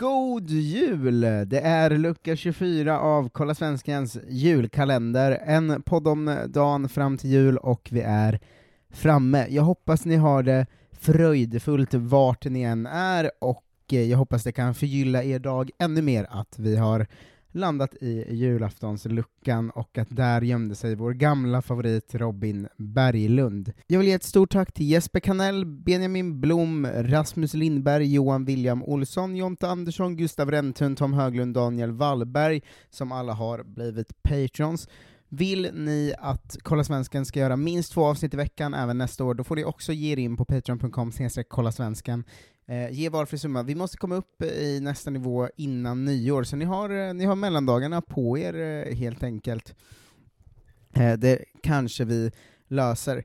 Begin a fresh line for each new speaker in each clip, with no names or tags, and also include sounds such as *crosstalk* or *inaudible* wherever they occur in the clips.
God jul! Det är lucka 24 av Kolla Svenskans julkalender, en podd om dagen fram till jul och vi är framme. Jag hoppas ni har det fröjdefullt vart ni än är och jag hoppas det kan förgylla er dag ännu mer att vi har landat i julaftonsluckan och att där gömde sig vår gamla favorit Robin Berglund. Jag vill ge ett stort tack till Jesper Kanell, Benjamin Blom, Rasmus Lindberg, Johan William Olsson, Jonte Andersson, Gustav Rentun, Tom Höglund, Daniel Wallberg, som alla har blivit patrons. Vill ni att Kolla Svensken ska göra minst två avsnitt i veckan även nästa år, då får ni också ge er in på patreon.com kollasvenskan. Eh, ge valfri summa. Vi måste komma upp eh, i nästa nivå innan nyår, så ni har, eh, ni har mellandagarna på er eh, helt enkelt. Eh, det kanske vi löser.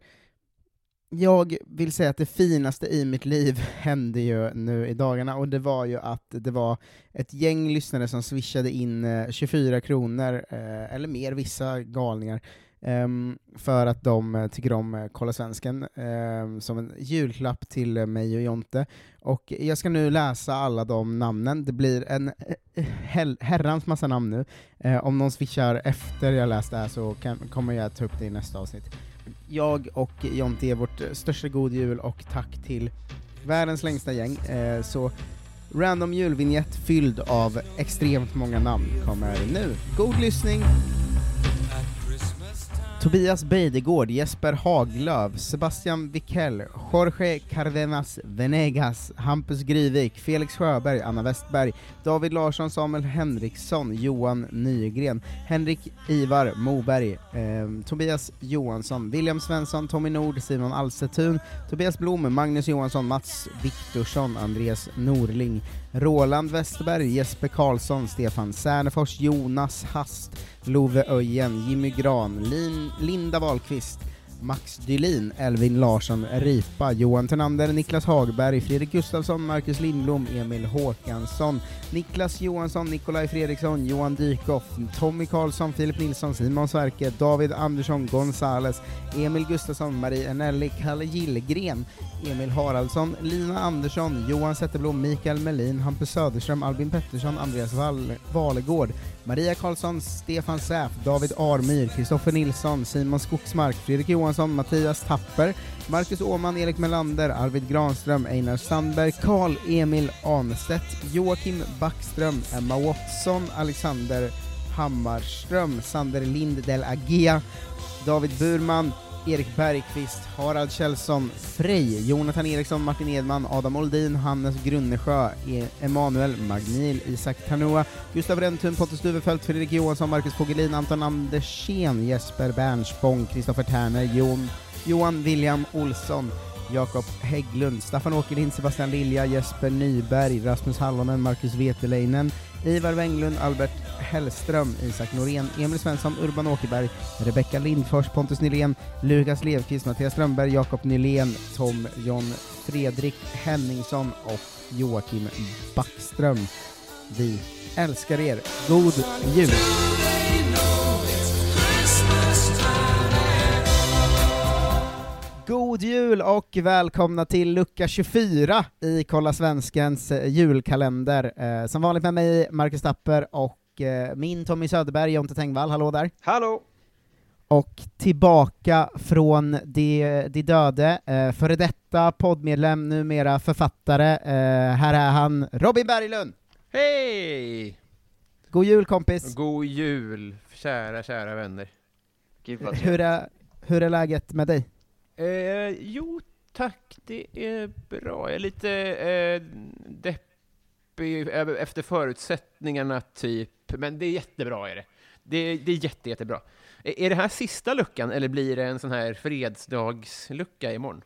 Jag vill säga att det finaste i mitt liv *laughs* hände ju nu i dagarna, och det var ju att det var ett gäng lyssnare som swishade in 24 kronor, eller mer, vissa galningar, Ehm, för att de eh, tycker om eh, Kolla Svensken, ehm, som en julklapp till eh, mig och Jonte. Och jag ska nu läsa alla de namnen, det blir en hel- herrans massa namn nu. Om någon swishar efter jag läst det här så kan, kommer jag ta upp det i nästa avsnitt. Jag och Jonte ger vårt största god jul och tack till världens längsta gäng. Så random julvinjett fylld av extremt många namn kommer nu. God lyssning! Tobias Beidegård, Jesper Haglöf, Sebastian Wikell, Jorge Cardenas Venegas, Hampus Gryvik, Felix Sjöberg, Anna Westberg, David Larsson, Samuel Henriksson, Johan Nygren, Henrik Ivar Moberg, eh, Tobias Johansson, William Svensson, Tommy Nord, Simon Alsetun, Tobias Blom, Magnus Johansson, Mats Viktorsson, Andreas Norling, Roland Westerberg, Jesper Karlsson, Stefan Särnefors, Jonas Hast, Love Öjen, Jimmy Gran, Lin, Linda Wahlqvist, Max Dylin, Elvin Larsson, Ripa, Johan Ternander, Niklas Hagberg, Fredrik Gustafsson, Marcus Lindblom, Emil Håkansson, Niklas Johansson, Nikolaj Fredriksson, Johan Dykhoff, Tommy Karlsson, Filip Nilsson, Simon Sverke, David Andersson, Gonzales, Emil Gustafsson, Marie Enelli, Kalle Gillgren, Emil Haraldsson, Lina Andersson, Johan Zetterblom, Mikael Melin, Hampus Söderström, Albin Pettersson, Andreas Wall Valegård, Maria Karlsson, Stefan Säf, David Armyr, Kristoffer Nilsson, Simon Skogsmark, Fredrik Johansson, Mattias Tapper, Marcus Åman, Erik Melander, Arvid Granström, Einar Sandberg, Karl Emil Anstedt, Joakim Backström, Emma Watson, Alexander Hammarström, Sander Lind del Agia, David Burman, Erik Bergqvist, Harald Kjellson, Frej, Jonathan Eriksson, Martin Edman, Adam Oldin, Hannes Grunnesjö, e- Emanuel Magnil, Isak Tanoa, Gustav Rentun, Pontus Duvefelt, Fredrik Johansson, Marcus Fogelin, Anton Andersén, Jesper Bernspång, Kristoffer Terner, Jon, Johan William Olsson, Jakob Hägglund, Staffan Åkerlind, Sebastian Lilja, Jesper Nyberg, Rasmus Hallonen, Marcus Veteleinen, Ivar Wenglund, Albert Hellström, Isak Norén, Emil Svensson, Urban Åkerberg, Rebecka Lindfors, Pontus Nylén, Lukas Levkvist, Mattias Strömberg, Jakob Nylén, Tom John Fredrik Henningsson och Joakim Backström. Vi älskar er. God jul! God jul och välkomna till lucka 24 i Kolla Svenskens eh, julkalender. Eh, som vanligt med mig, Marcus Tapper, och eh, min Tommy Söderberg, Jonte Tengvall, hallå där.
Hallå!
Och tillbaka från de, de döde, eh, före detta poddmedlem, numera författare, eh, här är han, Robin Berglund!
Hej!
God jul kompis!
God jul, kära, kära vänner. Gud vad
Hur är, hur är läget med dig?
Eh, jo, tack, det är bra. Jag är lite eh, deppig efter förutsättningarna, typ. Men det är jättebra, är det. Det, det är jätte, jättebra. Är, det här sista luckan, eller blir det en sån här fredsdagslucka imorgon?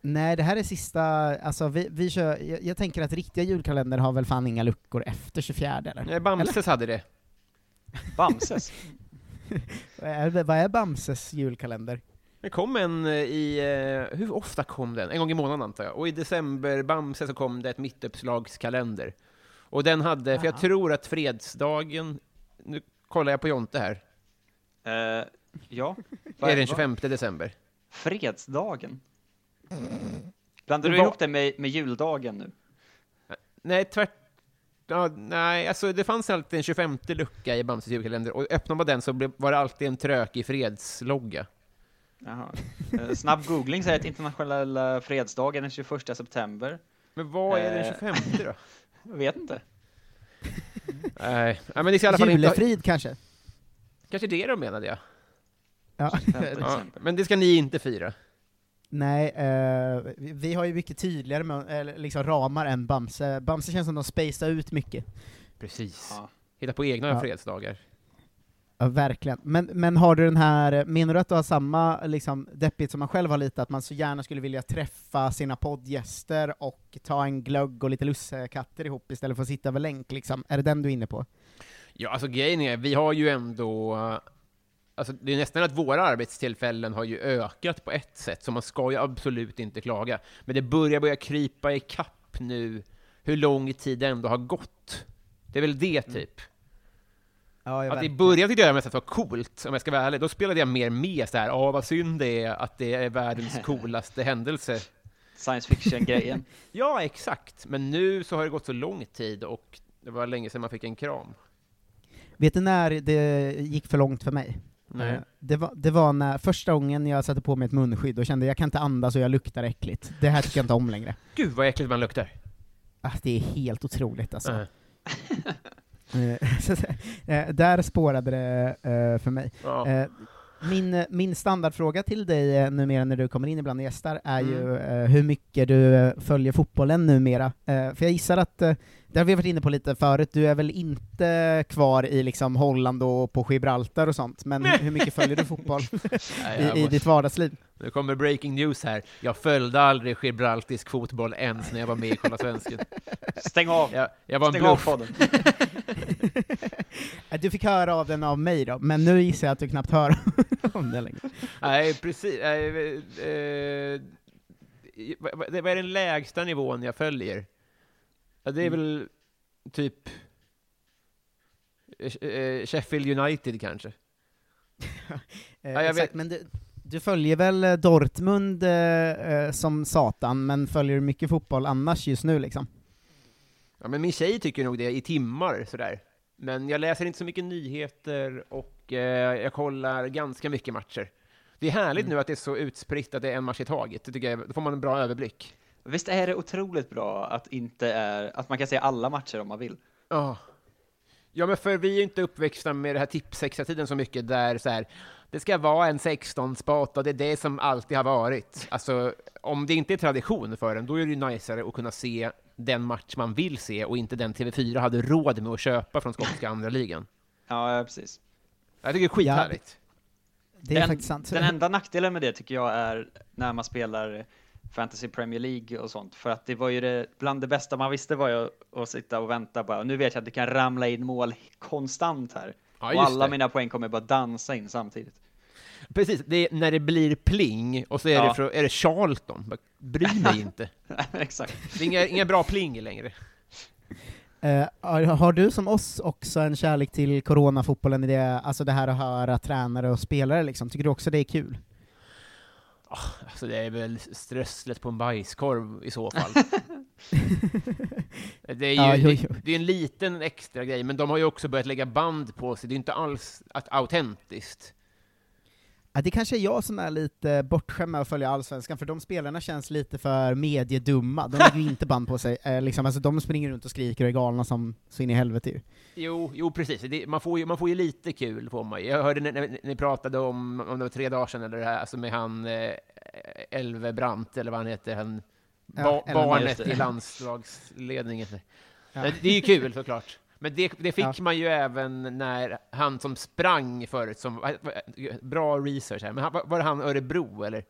Nej, det här är sista, alltså vi, vi kör, jag, jag tänker att riktiga julkalender har väl fan inga luckor efter 24 eller?
Nej, Bamses hade det.
Bamses? *laughs*
Vad är, vad är Bamses julkalender?
Det kom en eh, i, eh, hur ofta kom den? En gång i månaden antar jag. Och i december, Bamse, så kom det ett mittuppslagskalender. Och den hade, för jag
Aha.
tror att fredsdagen, nu kollar jag på Jonte här,
Eh, ja.
är den
vad-
25 december.
Fredsdagen? Blandar du
var-
ihop det med, med juldagen nu?
Nej, tvärt... Ja, nej, alltså det fanns alltid en 25 lucka i Bamses julkalender, och öppnar man den så blev, var det alltid en trökig fredslogga.
Jaha. Eh, snabb googling säger att internationella fredsdagen den 21 september.
Men vad är den
Eh.
25 då? *laughs*
Jag vet inte.
nej, men det är i alla fall inte...
Julefrid kanske?
Kanske det de menade, ja.
Ja.
25
ja. Men det ska ni inte fira.
Nej, eh, vi- har ju mycket tydligare med, eller, liksom ramar än Bamse. Bamse känns som de spacar ut mycket.
Precis.
Ja.
Hitta på egna
Ja.
fredsdagar.
Ja, verkligen. Men, men har du den här, menar du att du har samma liksom, deppigt som man själv har lite, att man så gärna skulle vilja träffa sina poddgäster och ta en glögg och lite lussekatter ihop istället för att sitta över länk liksom? Är det den du är inne på?
Ja, alltså grejen är, vi har ju ändå... Alltså, det är nästan att våra arbetstillfällen har ju ökat på ett sätt, så man ska ju absolut inte klaga. Men det börjar börja krypa i kapp nu, hur lång tid det ändå har gått. Det är väl det, typ.
Ja, jag
Att i början tyckte jag mest att det var coolt, om jag ska vara ärlig. Då spelade jag mer med så här, ja vad synd det är att det är världens *laughs* coolaste händelse.
Science fiction-grejen. *laughs*
Ja, exakt. Men nu så har det gått så lång tid och det var länge sedan man fick en kram.
Vet du när det gick för långt för mig?
Nej.
Eh, Det var, det var när, första gången jag satte på mig ett munskydd och kände jag kan inte andas och jag luktar äckligt. Det här tycker jag inte om längre.
Gud vad äckligt man luktar.
Ah, det är helt otroligt alltså. *laughs* Eh, *laughs* eh, där spårade det eh, för mig.
Ja.
Min, min standardfråga till dig numera när du kommer in ibland och gästar är ju
Mm.
eh, hur mycket du följer fotbollen numera. För jag gissar att, det har vi varit inne på lite förut, du är väl inte kvar i liksom Holland och på Gibraltar och sånt, men hur, hur mycket följer du fotboll *laughs* *laughs* i, i ditt vardagsliv?
Nu kommer breaking news här. Jag följde aldrig gibraltisk fotboll ens när jag var med i Kolla Svensken. *laughs*
Stäng av!
Jag, jag var en
Stäng av
bluff.
Du fick höra av den av mig då, men nu gissar jag att du knappt hör om det längre.
Nej, precis. Nej, eh, eh, vad är den lägsta nivån jag följer? Ja, det är
Mm.
väl typ eh, eh, Sheffield United kanske. *laughs*
Eh,
jag
exakt,
vet.
men du, du följer väl Dortmund eh, som satan, men följer du mycket fotboll annars just nu liksom?
Ja, men min tjej tycker nog det i timmar sådär. Men jag läser inte så mycket nyheter och eh, jag kollar ganska mycket matcher. Det är härligt
Mm.
nu att det är så utspritt att det är en match i taget. Det tycker jag, då får man en bra överblick.
Visst är det otroligt bra att, inte är, att man kan se alla matcher om man vill?
Ja. Ja, men för vi är ju inte uppväxta med det här tipsextra-tiden så mycket där så här, det ska vara en 16-spot och det är det som alltid har varit. Alltså, om det inte är tradition för en, då är det ju najsare att kunna se den match man vill se och inte den TV4 hade råd med att köpa från skotska andra ligan.
Ja, precis.
Jag tycker det är skithärligt.
Det är
den,
faktiskt sant.
Den enda nackdelen med det tycker jag är när man spelar Fantasy Premier League och sånt, för att det var ju det, bland det bästa man visste var ju att sitta och vänta bara, nu vet jag att det kan ramla in mål konstant här.
Ja,
och alla
det.
mina poäng kommer bara dansa in samtidigt.
Precis, det är när det blir pling och så är,
Ja.
det, för, är det Charlton. Bara, Bry mig inte. *laughs*
Exakt.
Det är inga, inga bra pling längre.
Har, har du som oss också en kärlek till coronafotbollen i det, alltså det här att höra tränare och spelare liksom? Tycker du också det är kul?
Alltså det är väl strösslet på en bajskorv i så fall. *laughs* det är ju
Ja, jo, jo.
det är en liten extra grej, men de har ju också börjat lägga band på sig. Det är inte alls autentiskt.
Det kanske är jag som är lite bortskämd med att följa Allsvenskan, för de spelarna känns lite för mediedumma. De lägger ju inte band på sig, eh, liksom, alltså, de springer runt och skriker och är galna som så in i helvete ju.
Jo, jo precis. Det, man, får ju, man får ju lite kul på mig. Jag hörde när, när ni pratade om, om det var tre dagar sedan, eller det här, alltså med han eh, Elvebrant, eller vad han heter, han, ba, barnet i landslagsledningen.
Ja.
Det, det är ju kul såklart. Men det, det fick
Ja.
man ju även när han som sprang förut, som, bra research här, men han, var det han Örebro, eller?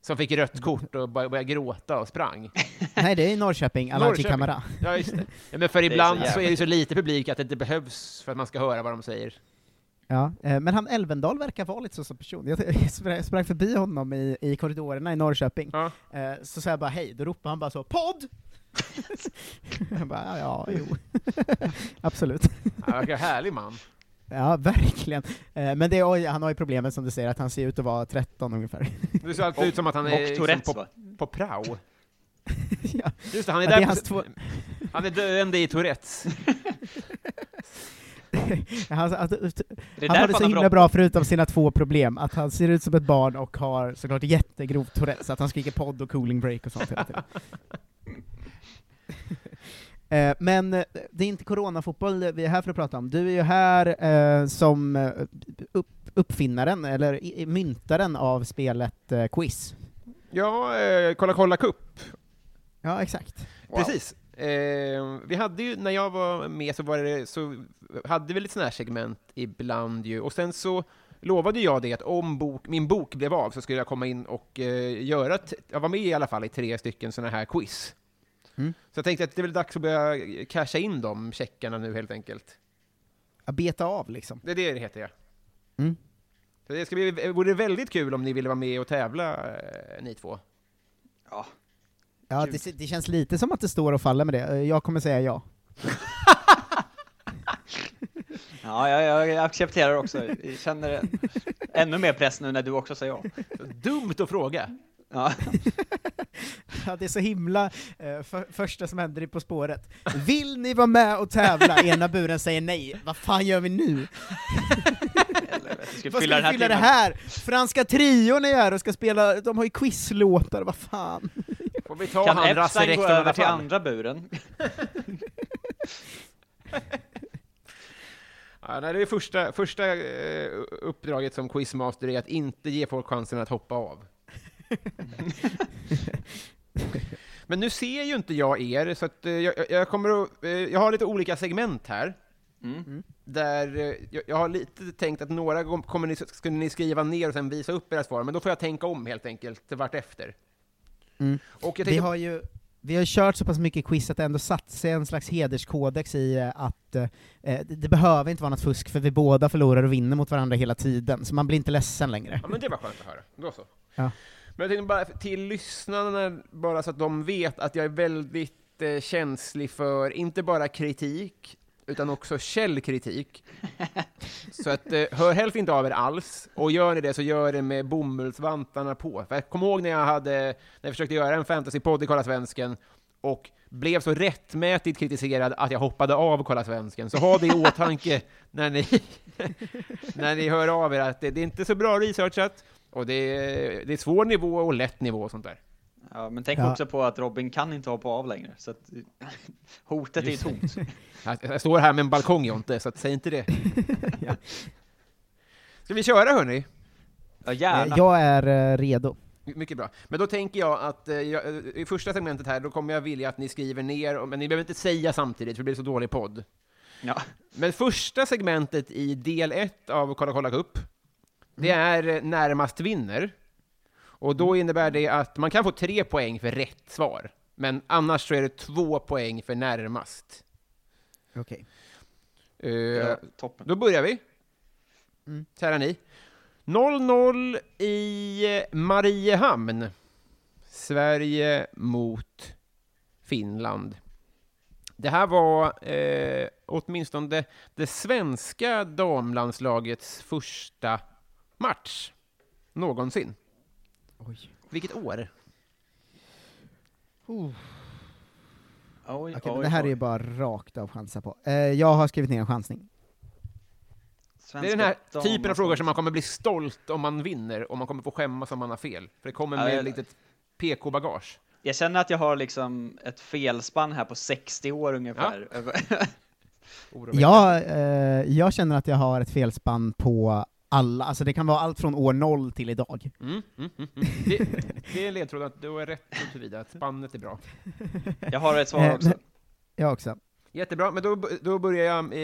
Som fick rött kort och började, började gråta och sprang. *laughs*
Nej, det är Norrköping,
Norrköping.
Kamara.
Ja, just det. *laughs* Ja, men för
är så
ibland så, är det så lite publik att det inte behövs för att man ska höra vad de säger.
Ja, eh, men han Elvendal verkar vara lite så som person. *laughs* Jag sprang, sprang förbi honom i, i korridorerna i Norrköping,
Ja.
eh, så sa jag bara hej, då ropade han bara så 'Podd!' *laughs* jag bara, ja, jo. *laughs* Absolut.
Han verkar härlig man.
Ja, verkligen. Eh, men det, är- han har ju problemet som du säger, att han ser ut att vara 13 ungefär. *laughs*
Det ser alltid ut som att han är
Och
liksom på, på prao.
ja.
Just det, han är
Ja,
där
är två-
Han är döende i Tourettes.
Han, att,
Det är
han har det så himla bra förutom sina två problem, att han ser ut som ett barn och har såklart jättegrovt Tourettes, att han skriker podd och cooling break och sånt hela tiden. *laughs* Eh, Men eh, det är inte coronafotboll vi är här för att prata om. Du är ju här eh, som eh, upp, uppfinnaren, eller i- myntaren av spelet eh, Quiz.
Ja, eh, kolla kolla kupp.
Ja, exakt.
Precis. Eh, vi hade ju, när jag var med så var det, så hade vi lite sådana här segment ibland ju, och sen så lovade jag det att om bok, min bok blev av så skulle jag komma in och göra, jag var med i alla fall i tre stycken sådana här quiz.
Mm.
Så jag tänkte att det är väl dags att börja casha in de checkarna nu helt enkelt.
Att beta av liksom.
Det är det det heter, ja.
Mm.
Så det ska bli, vore väldigt kul om ni ville vara med och tävla, eh, ni två.
Ja.
Ja,
Kul.
det, det känns lite som att det står och faller med det. Eh, Jag kommer säga ja. *laughs*
Ja, jag, jag accepterar också. Jag känner ännu mer press nu när du också säger ja.
Dumt att fråga.
Ja. *laughs*
Ja, det är så himla eh, för, första som händer i På spåret. Vill ni vara med och tävla? Ena buren säger nej. Vad fan gör vi nu?
Jag ska
Vad ska vi fylla det här? Franska trion är här och ska spela, de har ju quizlåtar, vad fan?
Får vi ta
Kan Epstein gå över till andra buren? *laughs*
Ja, det är första, första eh, uppdraget som quizmaster är att inte ge folk chansen att hoppa av. *laughs* Men nu ser ju inte jag er, så att, eh, jag, jag kommer att, eh, jag har lite olika segment här.
Mm.
Där eh, jag, jag har lite tänkt att några kommer ni, skulle ni skriva ner och sen visa upp era svar, men då får jag tänka om helt enkelt vart efter.
Mm.
Och jag
Vi
tänkte,
har ju vi har kört så pass mycket quiz att det ändå satt sig en slags hederskodex i att eh, det, det behöver inte vara något fusk, för vi båda förlorar och vinner mot varandra hela tiden, så man blir inte ledsen längre.
Ja, men det var skönt att höra. Då så.
Ja.
Men jag tänkte bara till lyssnarna, bara så att de vet att jag är väldigt eh, känslig för, inte bara kritik, utan också källkritik. *laughs* så att, eh, hör helst inte av er alls, och gör ni det så gör det med bomullsvantarna på. För jag kommer ihåg när jag, hade, när jag försökte göra en fantasypodd i Kolla Svensken, och blev så rättmätigt kritiserad att jag hoppade av Kolla Svensken. Så ha det i åtanke *laughs* när ni, *laughs* när ni hör av er att det, det är inte så bra researchat, och det är, det är svår nivå och lätt nivå och sånt där.
Ja, men tänk
Ja.
också på att Robin kan inte hoppa av längre, så att *laughs* hotet är ju tomt. *laughs*
Jag, jag står här med en balkong Jonte, så att, säg inte det. *laughs*
Ja.
Ska vi köra hörni?
Ja, gärna.
Jag är eh, redo.
Mycket bra. Men då tänker jag att eh, jag, eh, i första segmentet här, då kommer jag vilja att ni skriver ner, men ni behöver inte säga samtidigt, för det blir så dålig podd.
Ja.
Men första segmentet i del ett av Kolla kolla cup, det är eh, närmast vinner. Och då innebär det att man kan få tre poäng för rätt svar, men annars så är det två poäng för närmast.
Okej.
Eh,
Ja, toppen.
Då börjar vi.
Mm.
Kära ni. 0-0 i eh, Mariehamn. Sverige mot Finland. Det här var eh, åtminstone det svenska damlandslagets första match någonsin.
Oj.
Vilket år?
Oj,
Okej, men
oj,
det här är
oj.
ju bara rakt av chansa på. Eh, jag har skrivit ner en chansning.
Svenska
Det är den här typen av frågor som man kommer bli stolt om man vinner, och man kommer få skämmas om man har fel. För det kommer
Ja,
med
jag-
litet PK-bagage.
Jag känner att jag har liksom ett felspann här på 60 år ungefär. *laughs*
Ja, eh, jag känner att jag har ett felspann på alla, alltså det kan vara allt från år noll till idag.
Mm, mm, mm, mm. Det, det är en ledtråd att du är rätt tillvida att spannet är bra.
Jag har ett svar
Eh,
också.
men- Jag också.
Jättebra, men då, då börjar jag, eh,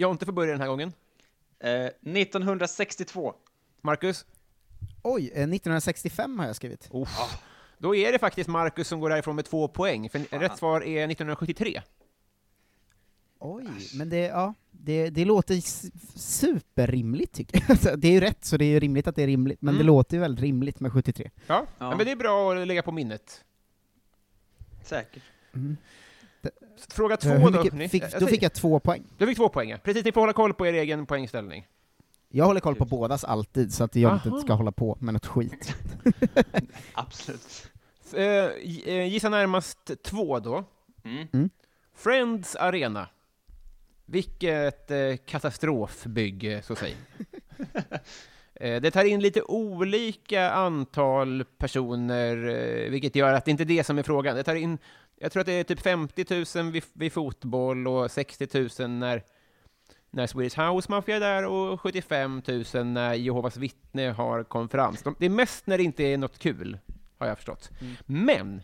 jag inte får börja den här gången.
Eh, 1962.
Marcus?
Oj, eh, 1965 har jag skrivit.
Uff. Då är det faktiskt Marcus som går därifrån med två poäng, för rätt svar är 1973.
Oj, men det, ja, det, det låter superrimligt tycker jag. *laughs* Alltså, det är ju rätt, så det är ju rimligt att det är rimligt, men
Mm.
det låter ju väldigt rimligt med 73.
Ja, ja. Men det är bra att lägga på minnet.
Säkert.
Mm.
Fråga två då.
fick, då fick jag två poäng.
Du fick två poäng, ja. Precis, ni får hålla koll på er egen poängställning.
Jag håller koll på bådas alltid, så att jag inte
Aha.
ska hålla på med något skit. *laughs*
Absolut.
Eh, eh, gissa närmast två då.
Mm.
Mm.
Friends Arena. Vilket eh, katastrofbygge, så att säga. *laughs* Eh, Det tar in lite olika antal personer, eh, vilket gör att det inte är det som är frågan. Det tar in, jag tror att det är typ 50 000 vid, vid fotboll och 60 000 när, när Swedish House Mafia är där och 75 000 när Jehovas vittne har konferens. De, det är mest när det inte är något kul, har jag förstått. Men,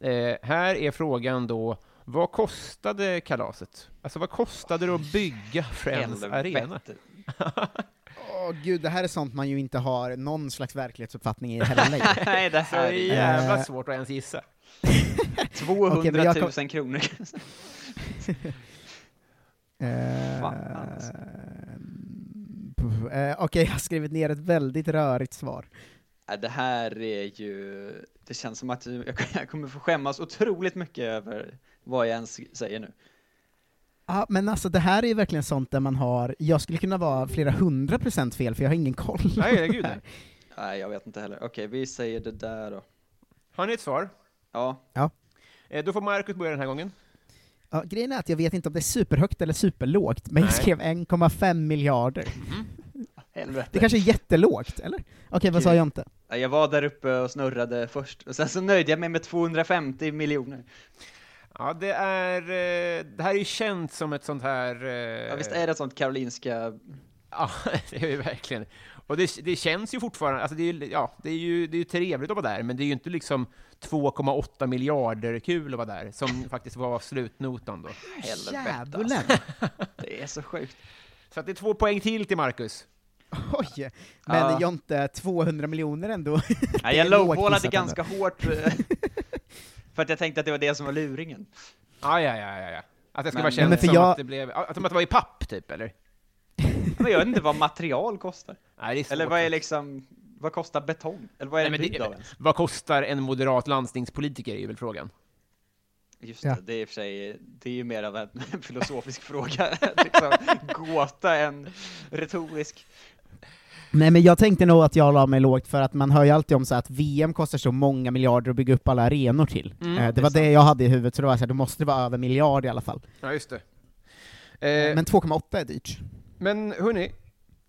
eh, här är frågan då, vad kostade kalaset? Alltså vad kostade det att bygga Friends Arena?
Helvete. *laughs*
Åh gud, det här är sånt man ju inte har någon slags verklighetsuppfattning i heller längre. *laughs*
Nej, det här
är
är
jävla
Eh.
svårt att ens gissa.
200
Okej,
000
men jag kom-
kronor. *laughs*
Eh,
Fan, alltså.
eh, Okej, jag har skrivit ner ett väldigt rörigt svar.
Det här är ju, det känns som att jag jag kommer få skämmas otroligt mycket över vad jag ens säger nu.
Ja, men alltså det här är ju verkligen sånt där man har, jag skulle kunna vara flera hundra procent fel, för jag har ingen koll.
Nej, gud nej. *laughs*
Nej, jag vet inte heller. Okej, vi säger det där då.
Har ni ett svar?
Ja,
Eh, Då får Marcus börja den här gången.
Ja, grejen är att jag vet inte om det är superhögt eller superlågt, men jag
Nej.
skrev 1,5 miljarder.
helvete.
Det kanske är jättelågt, eller? Okej, vad sa jag inte?
Ja, Jag var där uppe och snurrade först, och sen så nöjde jag mig med 250 miljoner.
Ja, det är... eh, Det här är ju känt som ett sånt här... eh,
Ja, visst är det ett sånt Karolinska...
Ja, *laughs* det är ju verkligen. Och det, det känns ju fortfarande, alltså det är, ju- ja, det är ju det är ju trevligt att vara där, men det är ju inte liksom 2,8 miljarder kul att vara där, som *laughs* faktiskt var slutnotan då.
Helvete alltså. *laughs* Det är så sjukt.
Så att det är två poäng till till Marcus.
Oj! Men
Ja.
Jonte, 200 miljoner ändå. Är
jag lowballade ganska hårt, eh, för att jag tänkte att det var det som var luringen.
Ja, ja, ja, ja, ja. Att det ska
Men-
vara känt som
jag-
att det blev, att, det var i papp, typ, eller? *laughs*
Men jag vet inte vad material kostar.
Nej, det är svårt.
Eller vad är liksom, vad kostar betong? Eller vad är
Nej,
det- av ens?
Vad kostar en moderat landstingspolitiker, är väl frågan.
Just
Ja.
det, det är i och för sig, det är ju mer av en *laughs* filosofisk fråga, *laughs* liksom, gåta än retorisk.
Nej men jag tänkte nog att jag la mig lågt för att man hör ju alltid om så att VM kostar så många miljarder att bygga upp alla arenor till.
Mm,
Eh, det
det
var det jag hade i huvudet, så det var så här, då måste det vara över miljard i alla fall.
Ja, just det. Eh,
Men 2,8 är dyrt.
Men hörni,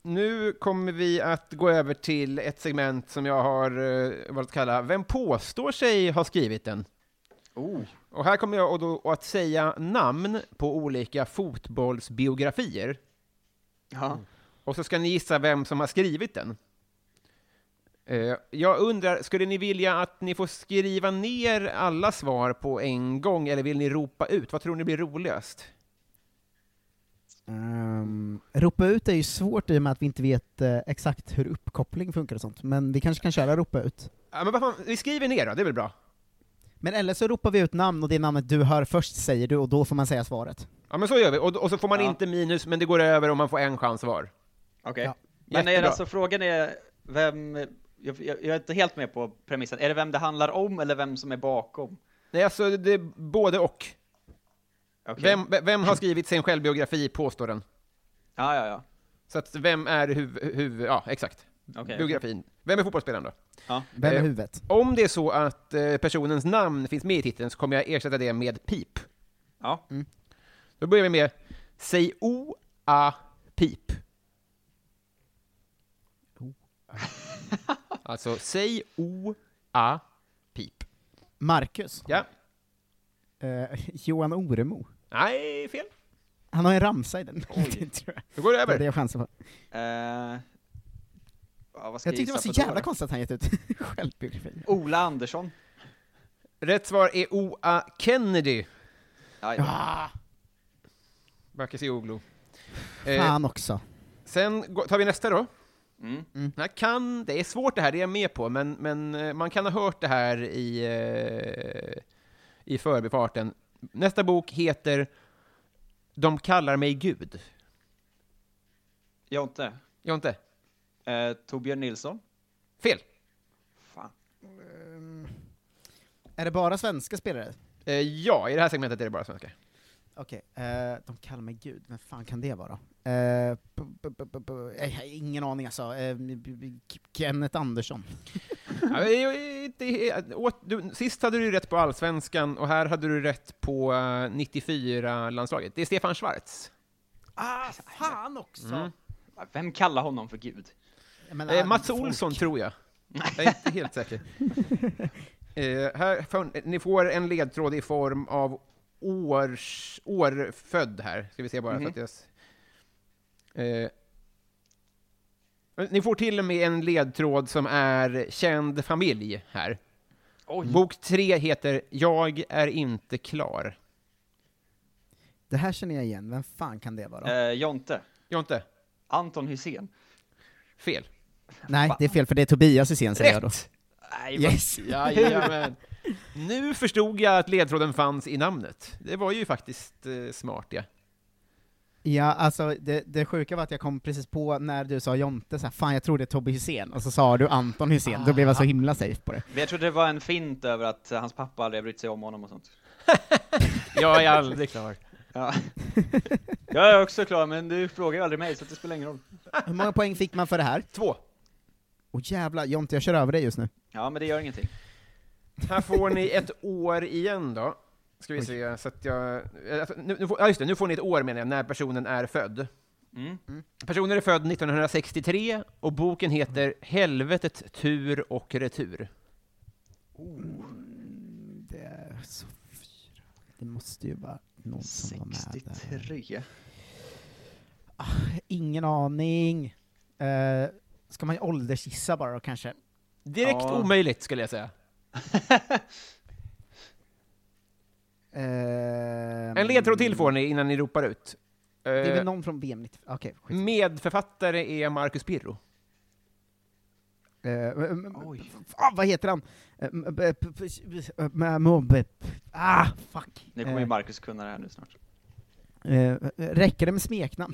nu kommer vi att gå över till ett segment som jag har eh, valt att kalla Vem påstår sig ha skrivit den?
Oh.
Och här kommer jag då att säga namn på olika fotbollsbiografier,
Ja.
Och så ska ni gissa vem som har skrivit den. Eh, Jag undrar, skulle ni vilja att ni får skriva ner alla svar på en gång, eller vill ni ropa ut? Vad tror ni blir roligast?
Um, ropa ut är ju svårt i och med att vi inte vet eh, exakt hur uppkoppling funkar och sånt, men vi kanske kan köra ropa ut.
Ja, men vad fan, vi skriver ner då, det är väl bra?
Men eller så ropar vi ut namn, och det namnet du hör först säger du, och då får man säga svaret.
Ja, men så gör vi. Och, och så får man
Ja.
inte minus, men det går över om man får en chans var.
Okej.
Ja.
Men är alltså, frågan är vem, jag, jag, jag är inte helt med på premissen, är det vem det handlar om eller vem som är bakom?
Nej, alltså det är både och.
Okej.
Vem, ve- vem har skrivit sin självbiografi, påstår den.
Ja, ja, ja.
Så att vem är huv... huv ja, exakt.
Okej.
Biografin. Vem är fotbollsspelaren då?
Ja.
Vem är
Eh,
huvudet?
Om det är så att eh, personens namn finns med i titeln så kommer jag ersätta det med pip.
Ja.
Då börjar vi med Säg O-A-pip. *laughs* Alltså, säg O-A, pip.
Marcus.
Ja.
Eh, Johan Oremo.
Nej, fel.
Han har en ramsa i den. *laughs* Det tror jag.
Då går det
Det
över.
är det jag chansar på.
Eh, ja, vad ska
Jag tyckte det var så
gissa på då
jävla
då?
konstigt att han gett ut *laughs* självbiografi.
Ola Andersson.
Rätt svar är O.A. Kennedy.
Ja,
Ja,
Bakircioglu. Eh,
fan också.
sen tar vi nästa då.
Mm.
Mm.
Jag kan, det är svårt det här, det är jag med på, men, men eh, man kan ha hört det här i, eh, i förbifarten. Nästa bok heter De kallar mig Gud.
Jonte.
Jonte?
Eh, Torbjörn Nilsson.
Fel.
Fan.
Är det bara svenska spelare?
Eh, ja, i det här segmentet är det bara svenska.
Okej, eh, de kallar mig Gud, vem fan kan det vara? Eh, har ingen aning alltså. Eh, b- Kenneth Andersson. *laughs*
Sist hade du rätt på allsvenskan, och här hade du rätt på 94-landslaget. Det är Stefan Schwarz.
Ah, fan också!
Mm.
Vem kallar honom för Gud?
Menar,
Eh, Mats
folk-
Olsson, *laughs* tror jag. Jag är inte helt säker. *laughs* Eh, här, ni får en ledtråd i form av års, årfödd här. Ska vi se bara så
Mhm.
att jag... Eh, ni får till och med en ledtråd som är känd familj här.
Oj.
Bok tre heter Jag är inte klar.
Det här känner jag igen, vem fan kan det vara?
Eh, Jonte.
Jonte,
Anton Hysén.
fel.
Nej, det är fel för det är Tobias Hysén säger jag då.
Nej,
Yes!
Jajamän. Nu förstod jag att ledtråden fanns i namnet. Det var ju faktiskt eh, smart, ja.
Ja, alltså det, det sjuka var att jag kom precis på när du sa Jonte, så här, fan jag tror det är Tobbe Hysén, och så sa du Anton Hysén, då blev jag så himla safe på det.
Men jag trodde det var en fint över att hans pappa aldrig brytt sig om honom och sånt. *laughs*
Jag är aldrig klar.
Ja. jag är också klar, men du frågar ju aldrig mig, så det spelar ingen roll.
Hur många poäng fick man för det här?
Två.
Åh jävlar, Jonte jag kör över dig just nu.
Ja, men det gör ingenting.
Här får ni ett år igen då. Ska vi
Oj.
se, så att jag... eh, alltså, Nu, nu får, ja, just det, nu får ni ett år menar jag, när personen är född.
Mm.
Personen är född 1963, och boken heter Helvetet, tur och retur.
Det är så fyra. Det måste ju vara någon som var med där.
63.
Ingen aning. Uh, ska man åldersgissa bara då kanske?
Direkt
Ja.
omöjligt, skulle jag säga. *laughs*
Ehm,
En ledtråd till får ni innan ni ropar ut.
Det är
Eh,
väl någon från VM 90, okej, skit.
medförfattare är Marcus Pirro.
Eh,
Oj.
ah, vad heter han? Eh, eh, Ah, fuck.
Nu kommer ju
Eh,
Marcus kunna det här nu snart.
eh, räcker det med smeknamn?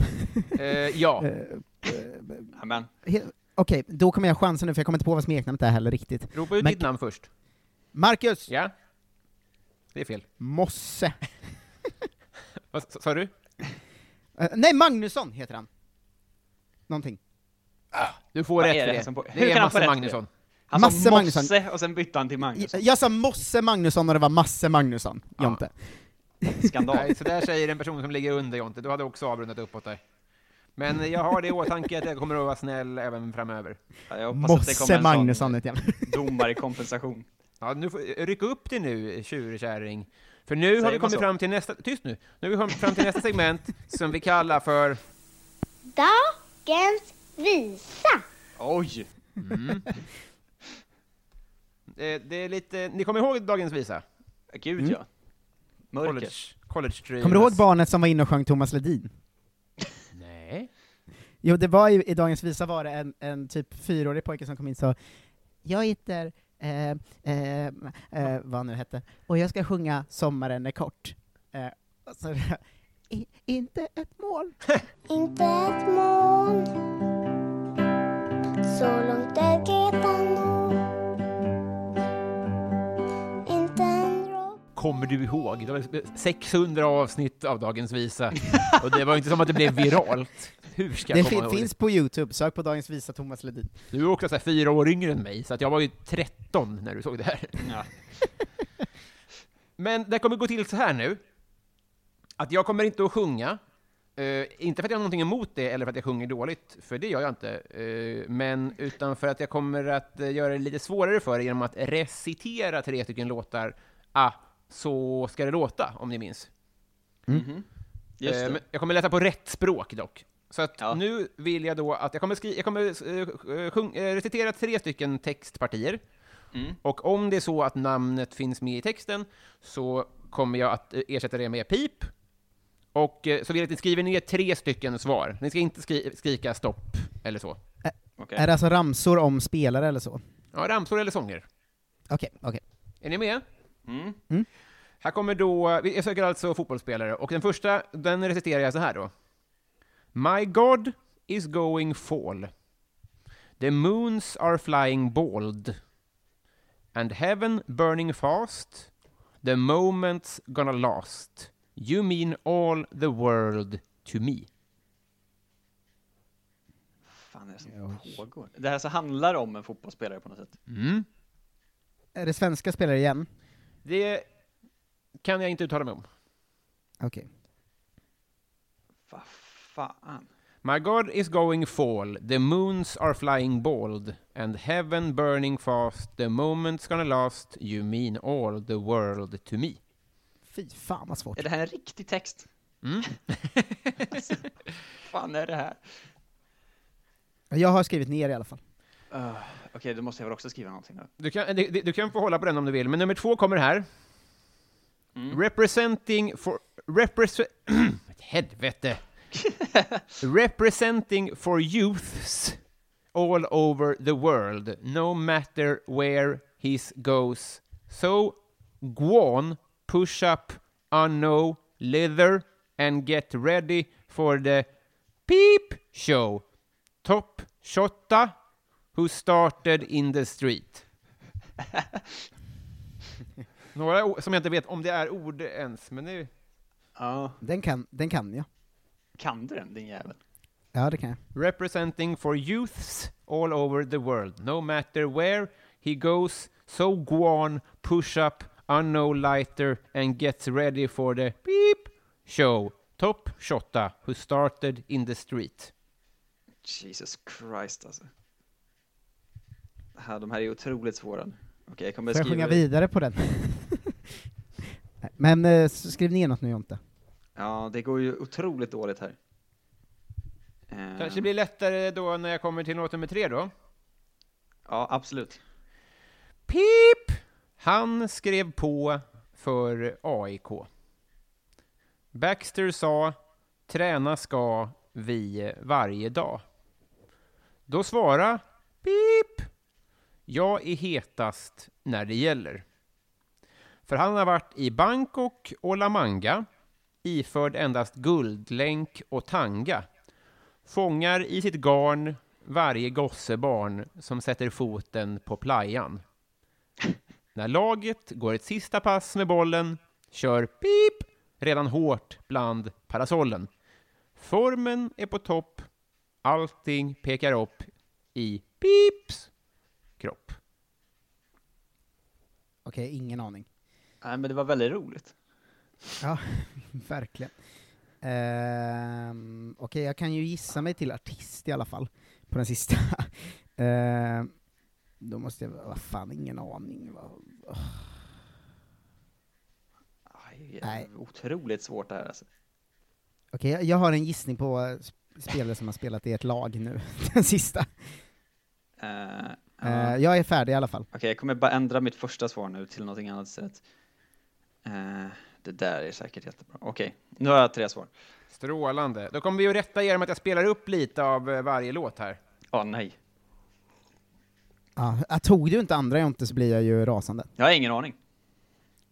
Eh, ja. *laughs*
Eh,
Amen.
Okej, då kommer jag chansa nu för jag kommer inte på vad smeknamnet är heller riktigt.
Ropa ut
Men-
ditt namn först.
Marcus
Ja? Det är fel.
Mosse. *laughs*
Vad sa du?
Eh, nej, Magnusson heter han. Någonting.
Du får
Vad
rätt
är
för
det
det.
på-
Det är Masse Magnusson.
Han
Masse
sa
Magnusson.
Mosse och sen bytte han till Magnusson.
Jag, jag sa Mosse Magnusson och det var Masse Magnusson,
Ja.
Jonte.
Skandal.
Nej, så där säger en person som ligger under Jonte. Du hade också avrundat uppåt där. Men jag har det i åtanke att jag kommer att vara snäll även framöver.
Ja, jag hoppas att det kommer
Mosse
en
Magnusson heter jag.
sån domare i kompensation.
Ja, nu får, ryck upp det nu, tjurkärring. För nu har
Säger
vi
man
kommit
så?
fram till nästa... Tyst nu! Nu har vi kommit fram till nästa segment *laughs* som vi kallar för...
Dagens visa.
Oj!
Mm. *laughs* Eh, Det är lite... Ni kommer ihåg dagens visa?
Gud
Mm.
ja. Mörker.
College, college.
Kommer du ihåg barnet som var inne och sjöng Thomas Ledin? *laughs*
Nej.
Jo, det var i, i Dagens Visa var det en, en typ fyraårig pojke som kom in och sa Jag heter, eh, eh, eh, vad nu hette, och jag ska sjunga Sommaren är kort. Eh, så, *laughs* I, inte ett mål. *laughs*
Inte ett moln. Så långt det
Kommer du ihåg? Det var 600 avsnitt av dagens visa. *laughs* Och det var inte som att det blev viralt. Hur ska
Det
jag komma ihåg
finns på Youtube, sök på Dagens Visa Thomas Ledin.
Du är också så här fyra år yngre än mig, så att jag var ju 13 när du såg det här.
Ja. *laughs*
Men det kommer gå till så här nu, att jag kommer inte att sjunga, Eh, inte för att jag har någonting emot det eller för att jag sjunger dåligt, för det gör jag inte. Eh, men utan för att jag kommer att eh, göra det lite svårare för er genom att recitera tre stycken låtar. Ah, så ska det låta, om ni minns.
Mhm. Just
Eh, jag kommer läsa på rätt språk dock. Så att nu vill jag då att jag kommer, skri- jag kommer eh, sjung- eh, recitera tre stycken textpartier.
Mm.
Och om det är så att namnet finns med i texten så kommer jag att eh, ersätta det med pip. Och så vill jag att ni skriver ner tre stycken svar. Ni ska inte skri- skrika stopp eller så.
Är det alltså ramsor om spelare eller så?
Ja, ramsor eller sånger.
Okej, okej.
Är ni med?
Mm.
Mm.
Här kommer då, vi- jag söker alltså fotbollsspelare, och den första, den reciterar jag så här då. My God is going fall. The moons are flying bald. And heaven burning fast. The moment's gonna last. You mean all the world to me.
fan är det som pågår? Det här så handlar om en fotbollsspelare på något sätt.
Mm.
Är det svenska spelare igen?
Det kan jag inte uttala mig om.
Okej.
Vad fan?
My God is going fall, the moons are flying bald, and heaven burning fast, the moment's gonna last, you mean all the world to me.
Fy fan vad svårt.
Är det här en riktig text?
Mm. *laughs*
alltså, fan är det här?
Jag har skrivit ner i alla fall.
Uh, Okej, då måste jag väl också skriva någonting då.
Du kan, du, du kan få hålla på den om du vill, men nummer två kommer här. Representing for... Represent... *clears throat* Helvete! *laughs* Representing for youths all over the world, no matter where his goes. So, go on, push up, unknow, leather, and get ready for the peep show. Top shotta who started in the street. *laughs* Några som jag inte vet om det är ord ens, men nu...
Ja.
Den kan, den kan jag.
Kan du den, din jävel?
Ja, det kan jag.
Representing for youths all over the world, no matter where he goes, so go on, push up, unknow lighter, and gets ready for the beep show. Top shotta who started in the street.
Jesus Christ alltså. Här, de här är otroligt svåra. Okej, jag kommer
Får jag sjunga vidare på den? *laughs* Men eh, skriv ner något nu Jonte.
Ja, det går ju otroligt dåligt här. Eh,
Kanske blir lättare då när jag kommer till låt nummer tre då.
Ja, absolut.
Pip! Han skrev på för AIK. Baxter sa träna ska vi varje dag. Då svara pip! Jag är hetast när det gäller. För han har varit i Bangkok och La Manga, iförd endast guldlänk och tanga. Fångar i sitt garn varje gossebarn som sätter foten på playan. När laget går ett sista pass med bollen kör pip redan hårt bland parasollen. Formen är på topp, allting pekar upp i pips kropp.
Okej, ingen aning.
Nej, men det var väldigt roligt.
Ja, *laughs* verkligen. Ehm, Okej, jag kan ju gissa mig till artist i alla fall, på den sista. *laughs* Ehm, då måste jag, vad fan, ingen aning. Vad-
Aj,
Nej.
Otroligt svårt det här alltså.
Okej, jag- jag har en gissning på eh, sp- spelare som har spelat i ett lag nu, *laughs* den sista.
Eh,
Eh, jag är färdig i alla fall.
Okej, jag kommer bara ändra mitt första svar nu till någonting annat istället. Eh, det där är säkert jättebra. Okej, nu har jag tre svar.
Strålande. Då kommer vi att rätta genom att jag spelar upp lite av eh, varje låt här.
Ja, nej.
Ja, tog du inte andra Jonte så blir jag ju rasande.
Jag har ingen aning.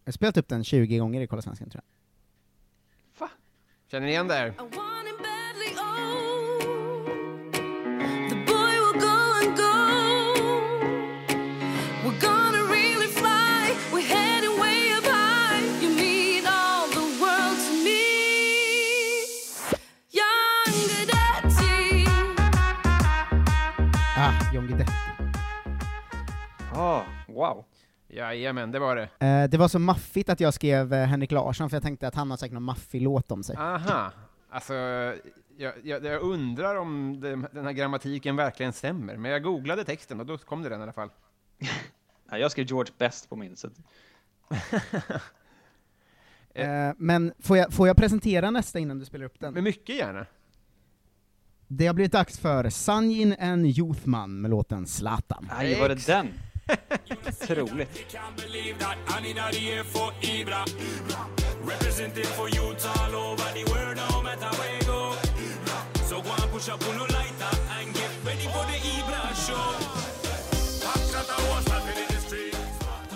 Jag har spelat upp den 20 gånger i Kolla Svenskan tror jag.
Känner ni igen det här?
John Guidetti.
Ah, wow.
Jajamän, det var det.
Eh, det var så maffigt att jag skrev eh, Henrik Larsson, för jag tänkte att han har säkert någon maffig låt om sig.
Aha. Alltså, jag, jag, jag undrar om det, den här grammatiken verkligen stämmer, men jag googlade texten och då kom det den i alla fall. *laughs*
Ja, jag skrev George Best på min, så. *laughs*
Eh, men får jag, får jag presentera nästa innan du spelar upp den?
Men mycket gärna.
Det har blivit dags för Sanjin and Youthman med låten Zlatan.
Nej, var det den? *laughs* Otroligt.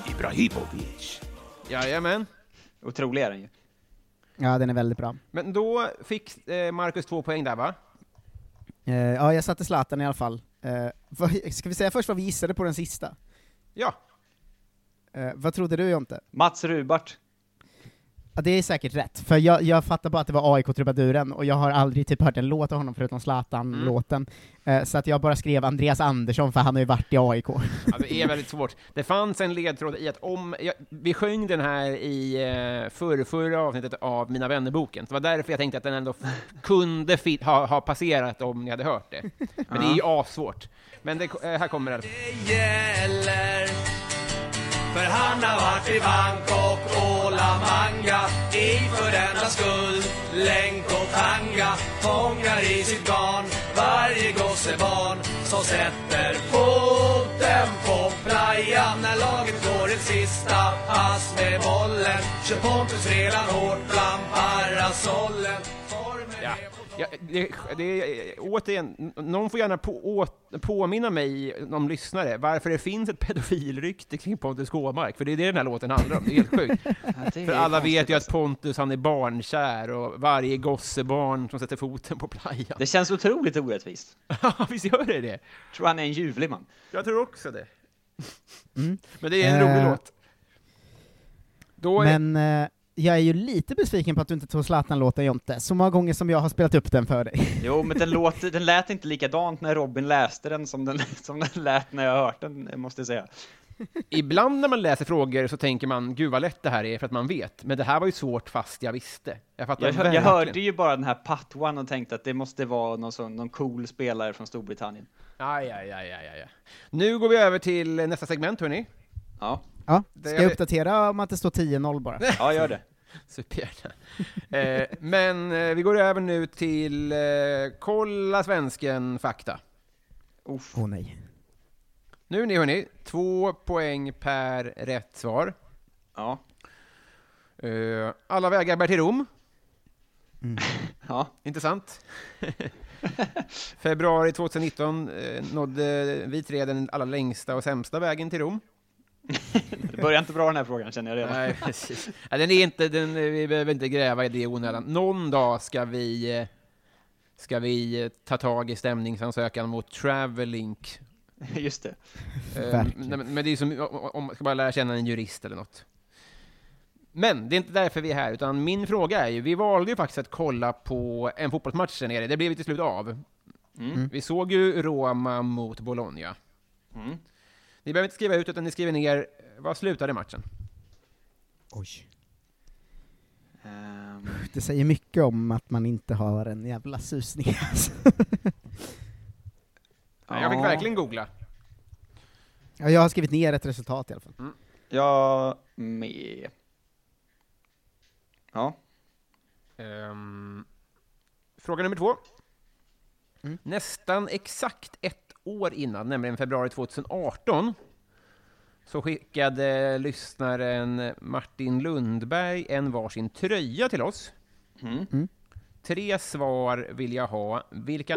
Ibrahimovic. Jajamän.
Otrolig är den ju.
Ja, den är väldigt bra.
Men då fick eh, Marcus två poäng där va?
Eh, ja, jag satte Zlatan i alla fall. Eh, vad, ska vi säga först vad vi gissade på den sista?
Ja.
Eh, vad trodde du Jonte?
Mats Rubart.
Ja, det är säkert rätt, för jag, jag fattar bara att det var AIK-trubaduren, och jag har aldrig typ hört en låt av honom förutom Zlatan-låten. Eh, så att jag bara skrev Andreas Andersson, för han har ju varit i AIK.
Ja, det är väldigt svårt. Det fanns en ledtråd i att om, ja, vi sjöng den här i eh, förra, förra avsnittet av Mina vännerboken, så det var därför jag tänkte att den ändå kunde ha, ha passerat om ni hade hört det. Men det är ju assvårt. Men det, eh, här kommer det.
För han har varit i Bangkok, Åla Manga. I för enda skull, länk och tanga. Fångar i sitt garn varje gossebarn Som sätter foten på playan. När laget går ett sista pass med bollen. Kör Pontus redan hårt bland parasollen.
Ja. Ja, det, det är, återigen, någon får gärna på, å, påminna mig, de lyssnare, varför det finns ett pedofilrykte kring Pontus Gåmark, för det är det den här låten handlar om, det är helt sjukt. *laughs*
är
för alla vet ju att Pontus, han är barnkär, och varje gossebarn som sätter foten på playan.
Det känns otroligt orättvist. *laughs*
Ja, visst gör det det?
Tror han är en ljuvlig man.
Jag tror också det.
Mm.
Men det är en rolig
Eh,
låt. Då är,
Men eh, jag är ju lite besviken på att du inte tog Zlatan-låten Jonte, så många gånger som jag har spelat upp den för dig. *laughs*
Jo, men den, låter, den lät inte likadant när Robin läste den som den, *laughs* som den lät när jag hört den, måste jag säga. *laughs*
Ibland när man läser frågor så tänker man, gud vad lätt det här är, för att man vet. Men det här var ju svårt fast jag visste. Jag fattar
Jag, hör- jag hörde ju bara den här Patuan och tänkte att det måste vara någon, sån, någon cool spelare från Storbritannien.
Aj, aj, aj, aj, aj. Nu går vi över till nästa segment, hörni.
Ja.
Ja,
Det
ska
är-
jag uppdatera om att det står 10-0 bara? *laughs*
Ja, gör det. *laughs*
Supergärna. eh, men eh, vi går över nu till eh, Kolla Svensken Fakta.
Åh oh, nej.
Nu ni hörni, två poäng per rätt svar.
Ja.
Eh, alla vägar bär till Rom. *laughs*
Ja.
Intressant. Februari 2019 eh, nådde vi tre den allra längsta och sämsta vägen till Rom.
Det börjar inte bra den här frågan känner jag redan.
Nej, precis. Ja, den är inte, den, vi behöver inte gräva i det onödan. Någon dag ska vi, eh, ska vi eh, ta tag i stämningsansökan mot Travelink.
Just det.
Eh, men, men det är som om om man ska bara lära känna en jurist eller något. Men det är inte därför vi är här, utan min fråga är ju, vi valde ju faktiskt att kolla på en fotbollsmatch där nere, det blev vi till slut av.
Mm.
Vi såg ju Roma mot Bologna.
Mm.
Ni behöver inte skriva ut, utan ni skriver ner, eh, vad slutade matchen?
Oj.
Ehm, *laughs*
Det säger mycket om att man inte har en jävla susning *laughs* alltså.
Ja. Jag fick verkligen googla.
Ja, jag har skrivit ner ett resultat i alla fall.
jag med. Ja.
Ehm, fråga nummer två.
Mm.
Nästan exakt ett år innan, nämligen februari 2018, så skickade lyssnaren Martin Lundberg en varsin tröja till oss.
Mm.
Mm.
Tre svar vill jag ha. Vilka...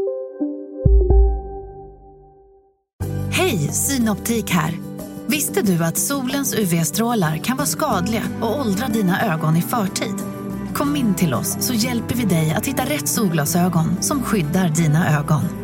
Hej, Synoptik här. Visste du att solens UV-strålar kan vara skadliga och åldra dina ögon i förtid? Kom in till oss så hjälper vi dig att hitta rätt solglasögon som skyddar dina ögon.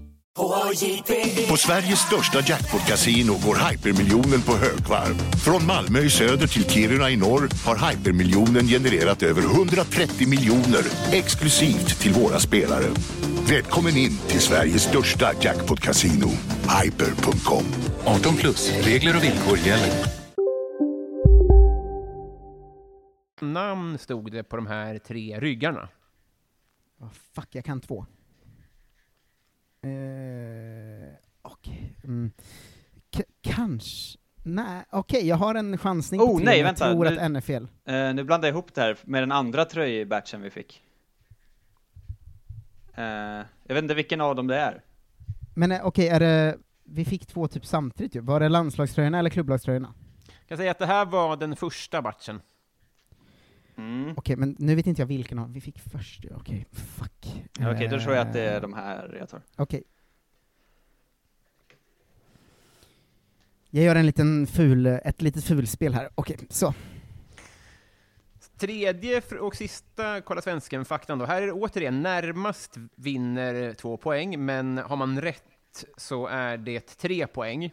På
Sveriges största jackpot-kasino går hypermiljonen på högvarv. Från Malmö i söder till Kiruna i norr har hypermiljonen genererat över 130 miljoner exklusivt till våra spelare. Välkommen in till Sveriges största jackpot-kasino, hyper.com.
18 plus, regler och villkor gäller.
namn stod det på de här tre ryggarna?
Oh, fuck, jag kan två. Eh, Okej. Mm. K- kanske... Nej, okej, jag har en chansning
Oh
tre,
nej,
men
vänta.
jag tror
nu,
att en är fel.
Eh, nu blandar jag ihop det här med den andra tröjbatchen vi fick. Eh, jag vet inte vilken av dem det är.
Men eh, okej, är det... Vi fick två typ samtidigt ju. Var det landslagströjorna eller klubblagströjorna?
Jag kan säga att det här var den första matchen.
Mm.
Okej, men nu vet inte jag vilken av vi fick först. Okej, fuck.
Okej, då tror jag att det är
Eh,
de här jag tar.
Okej. Jag gör en liten ful, ett litet fulspel här. Okej, så.
Tredje och sista Kolla Svensken-faktan då. Här är det återigen närmast vinner två poäng, men har man rätt så är det tre poäng.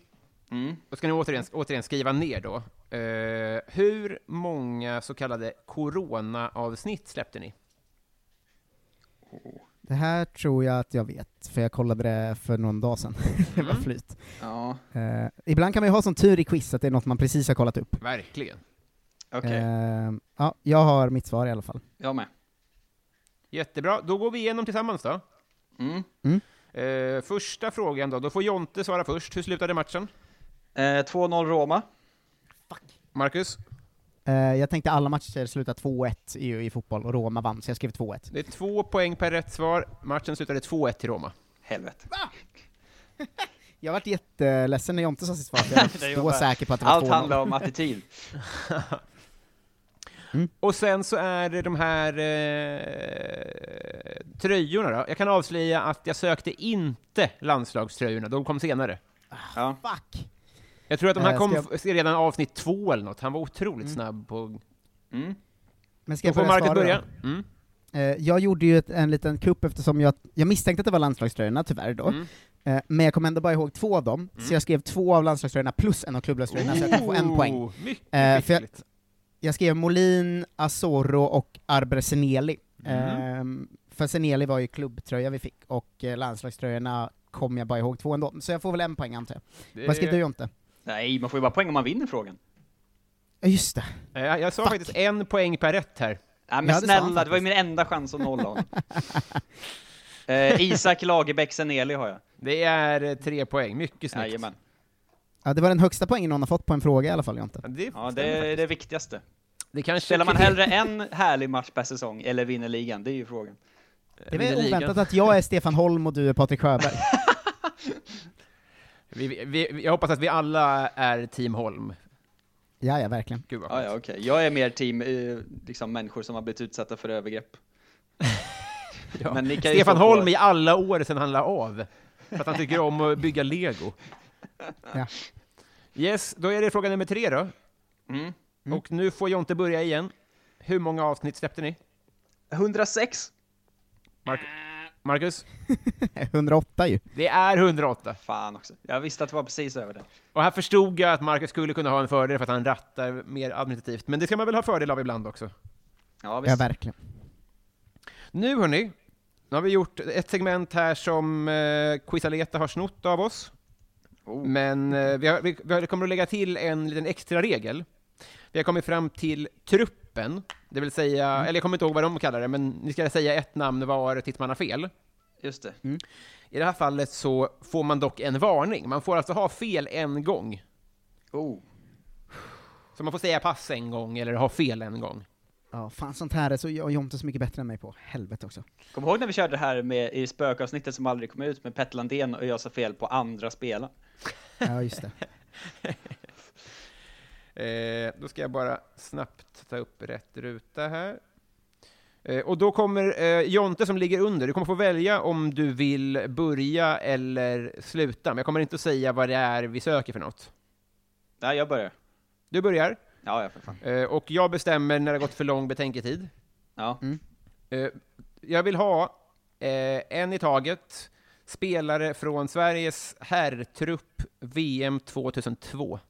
Mm.
Då ska ni återigen, återigen skriva ner då. Eh, hur många så kallade corona-avsnitt släppte ni?
Det här tror jag att jag vet, för jag kollade det för någon dag sedan. *laughs* det var
Mm.
flyt.
Ja.
Eh, ibland kan man ju ha sån tur i quiz att det är något man precis har kollat upp.
Verkligen.
Okej,
Eh, ja, jag har mitt svar i alla fall.
jag med.
Jättebra, då går vi igenom tillsammans då.
Mm.
Mm.
Eh, första frågan då, då får Jonte svara först. Hur slutade matchen?
Eh, 2-0 Roma.
Marcus?
Eh, jag tänkte alla matcher slutar 2-1 i, i fotboll, och Roma vann, så jag skrev 2-1.
Det är två poäng per rätt svar. Matchen slutade 2-1 till Roma.
Helvete. *laughs*
Jag vart jätteledsen när Jonte sa sitt svar, jag *laughs* var så säker på att det var
Allt
2-0.
handlar om attityd. *laughs*
Och sen så är det de här eh, tröjorna då. Jag kan avslöja att jag sökte inte landslagströjorna, de kom senare.
Ja.
Fuck!
Jag tror att de här
Eh,
kom f- redan avsnitt två eller något. Han var otroligt
Mm.
snabb på...
Mm.
Men ska
Då
jag
får
börja
Marcus börja. Mm.
Eh, jag gjorde ju ett, en liten kupp eftersom jag, jag misstänkte att det var landslagströjorna, tyvärr då.
Mm.
Eh, men jag kom ändå bara ihåg två av dem, så jag skrev två av landslagströjorna plus en av klubblagströjorna, så jag kan få en poäng.
Oh, Mycket
Eh, för jag, jag skrev Molin, Asoro och Arber Seneli.
Mm.
Ehm, för Seneli var ju klubbtröja vi fick, och landslagströjorna kom jag bara ihåg två ändå, så jag får väl en poäng antar jag.
Det-
Vad skrev du Jonte?
Nej, man får ju bara poäng om man vinner frågan.
Ja just det.
Eh, Jag, jag sa faktiskt en poäng per rätt här.
Ja,
men
det han
snälla, det var ju min enda chans att nolla *laughs* honom. eh, Isak Lagerbäck Seneli har jag.
Det är eh, tre poäng, mycket snyggt.
Jajamän.
Ja, det var den högsta poängen någon har fått på en fråga i alla fall Jonte.
Det,
Ja, det är
faktiskt.
det viktigaste.
det kanske
Spelar man hellre en härlig match per säsong eller vinner ligan? Det är ju frågan.
Det är väl oväntat att jag är Stefan Holm och du är Patrik Sjöberg. *laughs*
Vi, vi, jag hoppas att vi alla är Team Holm.
ja, ja, verkligen.
Gud vad
Ja, ja, okej. Jag är mer team, eh, liksom människor som har blivit utsatta för övergrepp. *laughs*
Ja.
Men ni kan ju
Stefan
få på-
Holm i alla år sedan han la av. För att han tycker om att bygga lego. *laughs*
Ja.
Yes, då är det fråga nummer tre då.
Mm.
Och nu får Jonte börja igen. Hur många avsnitt släppte ni?
106?
Mark Marcus? *laughs*
108 ju.
Det är 108.
Fan också. Jag visste att det var precis över det.
Och här förstod jag att Marcus skulle kunna ha en fördel för att han rattar mer administrativt. Men det ska man väl ha fördel av ibland också.
Ja,
Ja,
visst.
verkligen.
Nu hörni, nu har vi gjort ett segment här som eh, Quizaleta har snott av oss.
Oh.
Men eh, vi, har, vi, vi kommer att lägga till en liten extra regel. Vi har kommit fram till truppen, det vill säga, eller jag kommer inte ihåg vad de kallar det, men ni ska säga ett namn var tills man har fel.
Just det.
I det här fallet så får man dock en varning. Man får alltså ha fel en gång.
Oh.
Så man får säga pass en gång, eller ha fel en gång.
Ja, fan sånt här är så jag och Jonte så mycket bättre än mig på. Helvete också.
Kom ihåg när vi körde det här med, i spökavsnittet som aldrig kom ut med Petter Landén och jag sa fel på andra spelare.
Ja, just det. *laughs*
Eh, då ska jag bara snabbt ta upp rätt ruta här. Eh, och då kommer eh, Jonte som ligger under, du kommer få välja om du vill börja eller sluta, men jag kommer inte att säga vad det är vi söker för något.
Nej, jag börjar.
Du börjar,
Ja, ja, för fan.
eh, och jag bestämmer när det har gått för lång betänketid.
Ja.
Eh, jag vill ha eh, en i taget, Spelare från Sveriges herrtrupp VM 2002.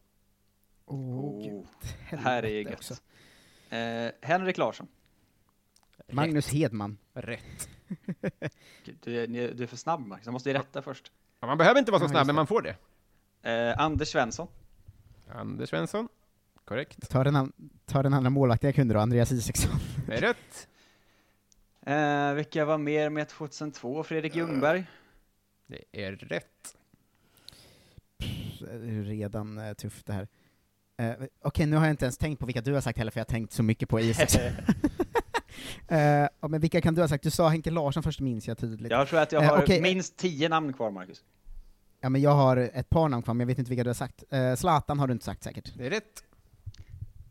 Oh,
det här är
helvete
gött.
också.
Eh, Henrik Larsson.
Magnus Hedman.
Rätt. *laughs*
Gud, Du, är- du är för snabb Max, jag måste ju rätta först.
Ja, man behöver inte vara så
Ja,
snabb, men man får det.
Eh, Anders Svensson.
Anders Svensson. Korrekt.
Ta den, an- ta den andra målvakten jag kunde då, Andreas Isaksson.
Det är rätt. *laughs*
Eh, vilka var mer med 2002? Fredrik Ljungberg.
Det är rätt.
Det är ju redan eh, tufft det här. Eh, Okej, nu har jag inte ens tänkt på vilka du har sagt heller, för jag har tänkt så mycket på Isaksson. *laughs* uh, ja, men vilka kan du ha sagt? Du sa Henke Larsson först, minns jag tydligt.
Jag tror att jag
Eh,
har
okej,
minst tio namn kvar, Marcus.
Ja, men jag har ett par namn kvar, men jag vet inte vilka du har sagt. Uh, Zlatan har du inte sagt säkert.
Det är rätt.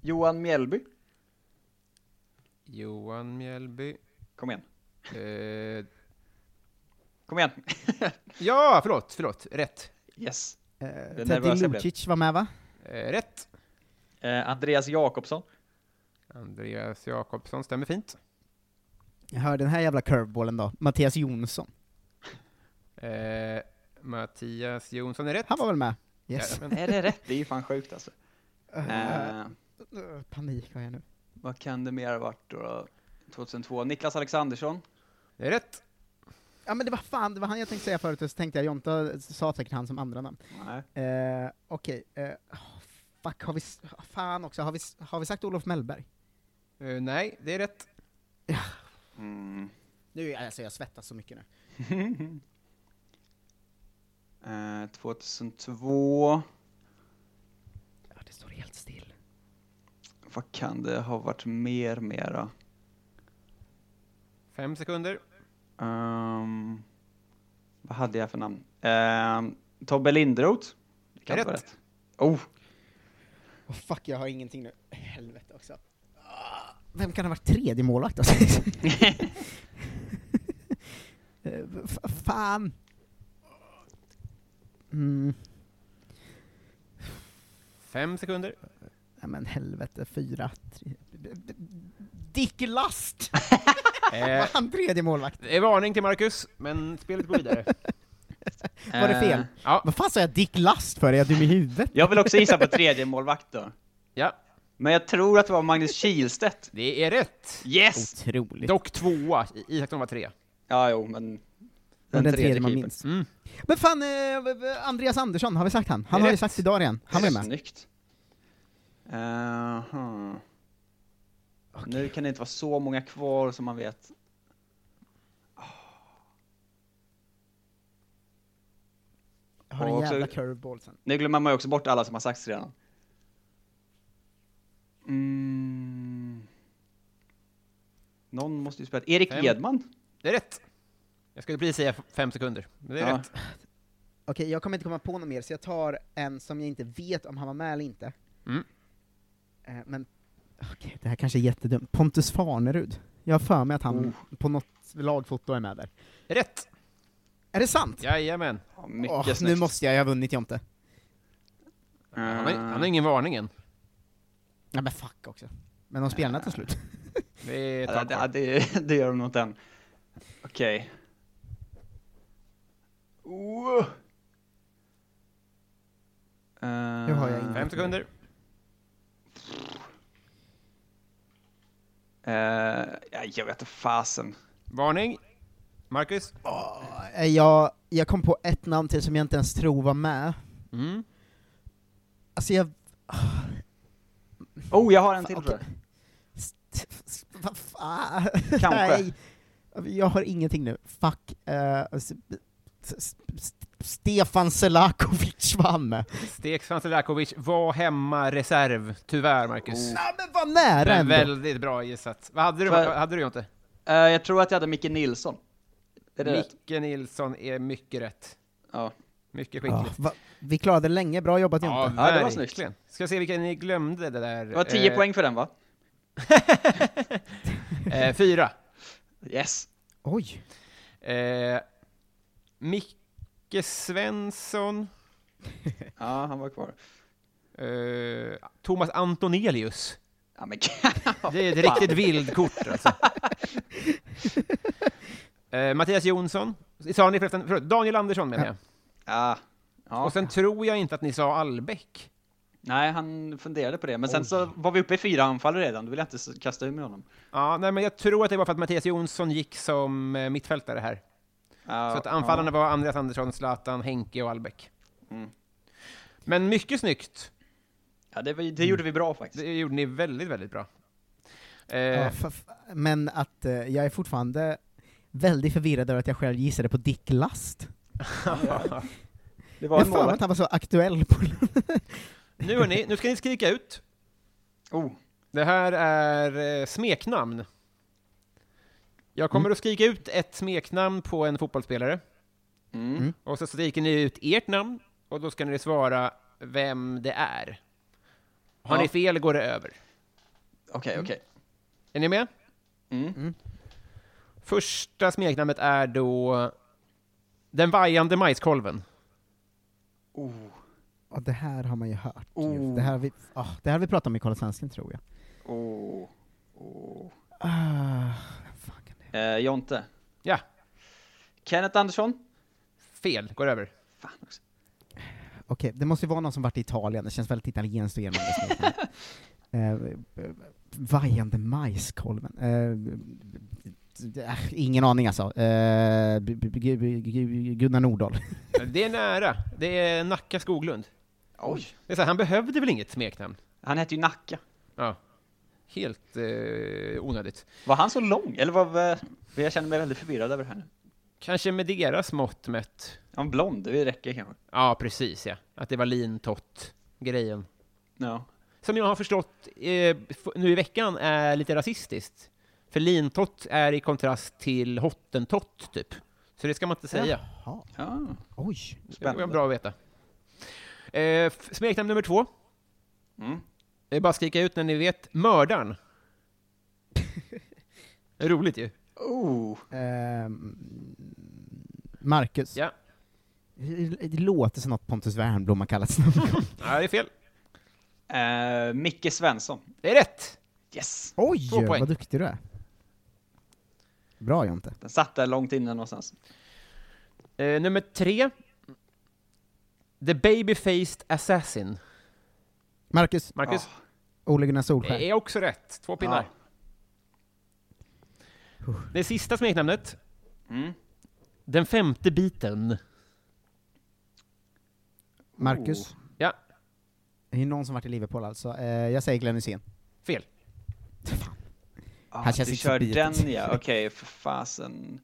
Johan Mjällby.
Johan Mjällby.
Kom igen.
Eh,
Kom igen. *laughs*
ja, förlåt, förlåt. Rätt.
Yes.
Uh, Teddy. Lucic var med va?
Eh, rätt.
Eh, Andreas Jakobsson.
Andreas Jakobsson, stämmer fint.
Jag hör den här jävla curveballen då. Mattias Jonsson.
Eh, Mattias Jonsson är rätt.
Han var väl med? Yes.
Jajamän.
Är det rätt? Det är ju fan sjukt alltså. Eh,
Uh, panik har jag nu.
vad kan det mer ha varit då, då? 2002? Niklas Alexandersson.
Det är rätt.
Ja men det var fan, det var han jag tänkte säga förut, och så tänkte jag Jonta sa säkert han som andra namn.
Nej.
Uh, Okej, eh, oh, fuck, har vi, fan också, har vi, har vi sagt Olof Mellberg?
Eh, nej, det är rätt.
Mm.
Nu, alltså jag svettas så mycket nu. *laughs*
Eh, 2002.
Ja, det står helt still.
Vad kan det ha varit mer mera?
Fem sekunder.
Um, vad hade jag för namn? Um, Tobbe Lindroth. Det kan
Rätt.
vara rätt. Oh,
Oh, fuck, jag har ingenting nu. Helvete också. Ah, Vem kan ha varit tredje målvakt alltså? *laughs* Eh, fan! Mm.
Fem sekunder.
Nej men helvete, fyra, tre... Dick Last!
Eh, *laughs*
Var han tredje målvakt?
det är varning till Marcus, men spelet går vidare. *laughs*
Var det fel?
Eh,
Ja.
Vad fan sa jag Dick Last för? Är jag dum i huvudet?
jag vill också gissa på tredje målvakt då.
Ja,
Men jag tror att det var Magnus Kihlstedt.
det är rätt.
Yes!
Otroligt.
Dock tvåa. I- Isaksson var tre.
Ja, jo, men...
Men den tredje man
keepern.
minns.
Mm.
Men fan, eh, Andreas Andersson, har vi sagt han? Han har vi
rätt.
sagt idag igen. Han var ju med.
Snyggt. Uh, Nu kan det inte vara så många kvar som man vet.
Har en
Och också-
jävla curveball sen.
Nu glömmer man ju också bort alla som har sagts redan. Mm. Någon måste ju spela. Erik
Fem.
Edman?
Det är rätt. Jag skulle precis säga fem sekunder. Men det är
Ja.
rätt.
Okej, jag kommer inte komma på något mer, så jag tar en som jag inte vet om han var med eller inte.
Mm.
Eh, men, okej, det här kanske är jättedumt. Pontus Farnerud. Jag har för mig att han på något lagfoto är med där.
Rätt!
Är det sant?
Jajamän.
Ja, mycket
Åh, nu
snyggt.
måste jag, jag har vunnit Jonte.
Han har, han har ingen varning än.
Ja men fuck också. Men de spelarna tar slut. *laughs*
Det
Ja, det, det, det gör de nog inte än. Okej. Oh.
Nu har jag inget.
Fem sekunder.
Uh, ja, jag vet inte fasen.
Varning. Marcus.
Eh, Jag, jag kom på ett namn till som jag inte ens tror var med.
Mm.
Alltså jag...
Oh, jag har en till
Okej.
tror jag.
Vad fan?
Kanske. *laughs*
Nej. Jag har ingenting nu. Fuck. S- Stefan Selakovic med.
Stefan Selakovic var hemma reserv, tyvärr Marcus.
Nej men vad nära
Men
ändå!
väldigt bra gissat. Vad hade du,
För-
hade du Jonte?
Eh, jag tror att jag hade Micke Nilsson. Är det rätt?
Micke Nilsson är mycket rätt.
Ja.
Mycket
Ja,
skickligt.
va, vi klarade länge, bra jobbat
Ja,
Jonte.
Ja, det var snyggt.
Ska se vilka ni glömde det där.
Det var 10
Eh,
poäng för den va? *laughs*
eh, fyra.
Yes.
Oj!
Eh, Micke Svensson. *laughs*
Ja, han var kvar.
Eh, Thomas Antonelius.
Ja, men *laughs*
Det är ett riktigt vildkort alltså. Eh, Mattias Jonsson, sa ni förresten, förlåt, Daniel Andersson menar
Ja.
jag.
Ja. ja.
Och sen tror jag inte att ni sa Albeck.
Nej, han funderade på det, men sen så var vi uppe i fyra anfall redan, då vill jag inte kasta ur med honom.
Ja, nej, men jag tror att det var för att Mattias Jonsson gick som eh, mittfältare här.
Ja,
Så att anfallarna var Andreas Andersson, Zlatan, Henke och Albeck.
Mm.
Men mycket snyggt.
Ja, det, var, det gjorde vi bra faktiskt.
Det gjorde ni väldigt, väldigt bra. Eh,
Ja, men att eh, jag är fortfarande väldigt förvirrad över att jag själv gissade på Dick Last. *laughs*
Det var
jag mig att han var så aktuell på...
nu, hörni, nu ska ni skrika ut.
Oh.
Det här är eh, smeknamn. Jag kommer att skrika ut ett smeknamn på en fotbollsspelare.
Mm.
Och så skriker ni ut ert namn, och då ska ni svara vem det är. Har
Ja.
ni fel går det över.
Okej, okej.
Är ni med?
Mm.
Första smeknamnet är då Den vajande majskolven.
Oh.
Ja, det här har man ju hört.
Oh.
Det, här har vi, ah, det här har vi pratat om i Kolla Svensken, tror jag.
Oh. Oh.
Ah,
Eh, Jonte.
Ja.
Kenneth Andersson.
Fel, går över.
Fan också.
Okej, det måste ju vara någon som varit i Italien, det känns väldigt italienskt att ge någon det *laughs* eh, Vajande majskolven. Eh, det- äh, ingen aning alltså. Eh, Gunnar Nordahl.
Det är nära. Det är Nacka Skoglund.
Oj.
Det är så här, han behövde väl inget smeknamn?
Han hette ju Nacka.
Ja. Helt eh, onödigt.
Var han så lång? Eller var jag känner mig väldigt förvirrad över det här nu.
Kanske med deras mått mätt.
Han blond, det räcker kanske.
Ja, precis ja. Att det var lintott-grejen.
Ja.
Som jag har förstått eh, nu i veckan är lite rasistiskt. För lintott är i kontrast till hottentott, typ. Så det ska man inte säga.
Jaha.
Ja.
Oj.
Det var bra att veta. Eh, smeknamn nummer två.
Mm.
Det är bara att skrika ut när ni vet. Mördaren. *laughs* Roligt ju.
Oh.
Ehm, Marcus.
Ja.
Det, det låter som något Pontus Wernbloom har kallats *laughs* någon gång.
Ja, det är fel.
Eh, Micke Svensson.
Det är rätt!
Yes!
Oj, vad duktig du är. Bra Jonte.
Den satt där långt inne någonstans.
Eh, nummer tre. The Baby-Faced Assassin.
Marcus.
Marcus?
Ole Gunnar Solskär.
Det är också rätt. Två pinnar. Det sista smeknamnet.
Mm.
Den femte biten.
Marcus.
Ja,
Det är någon som varit i Liverpool alltså. Eh, jag säger Glenn Hysén.
fel.
Ah,
Han känns
du
inte
kör den ja, okej, för fasen.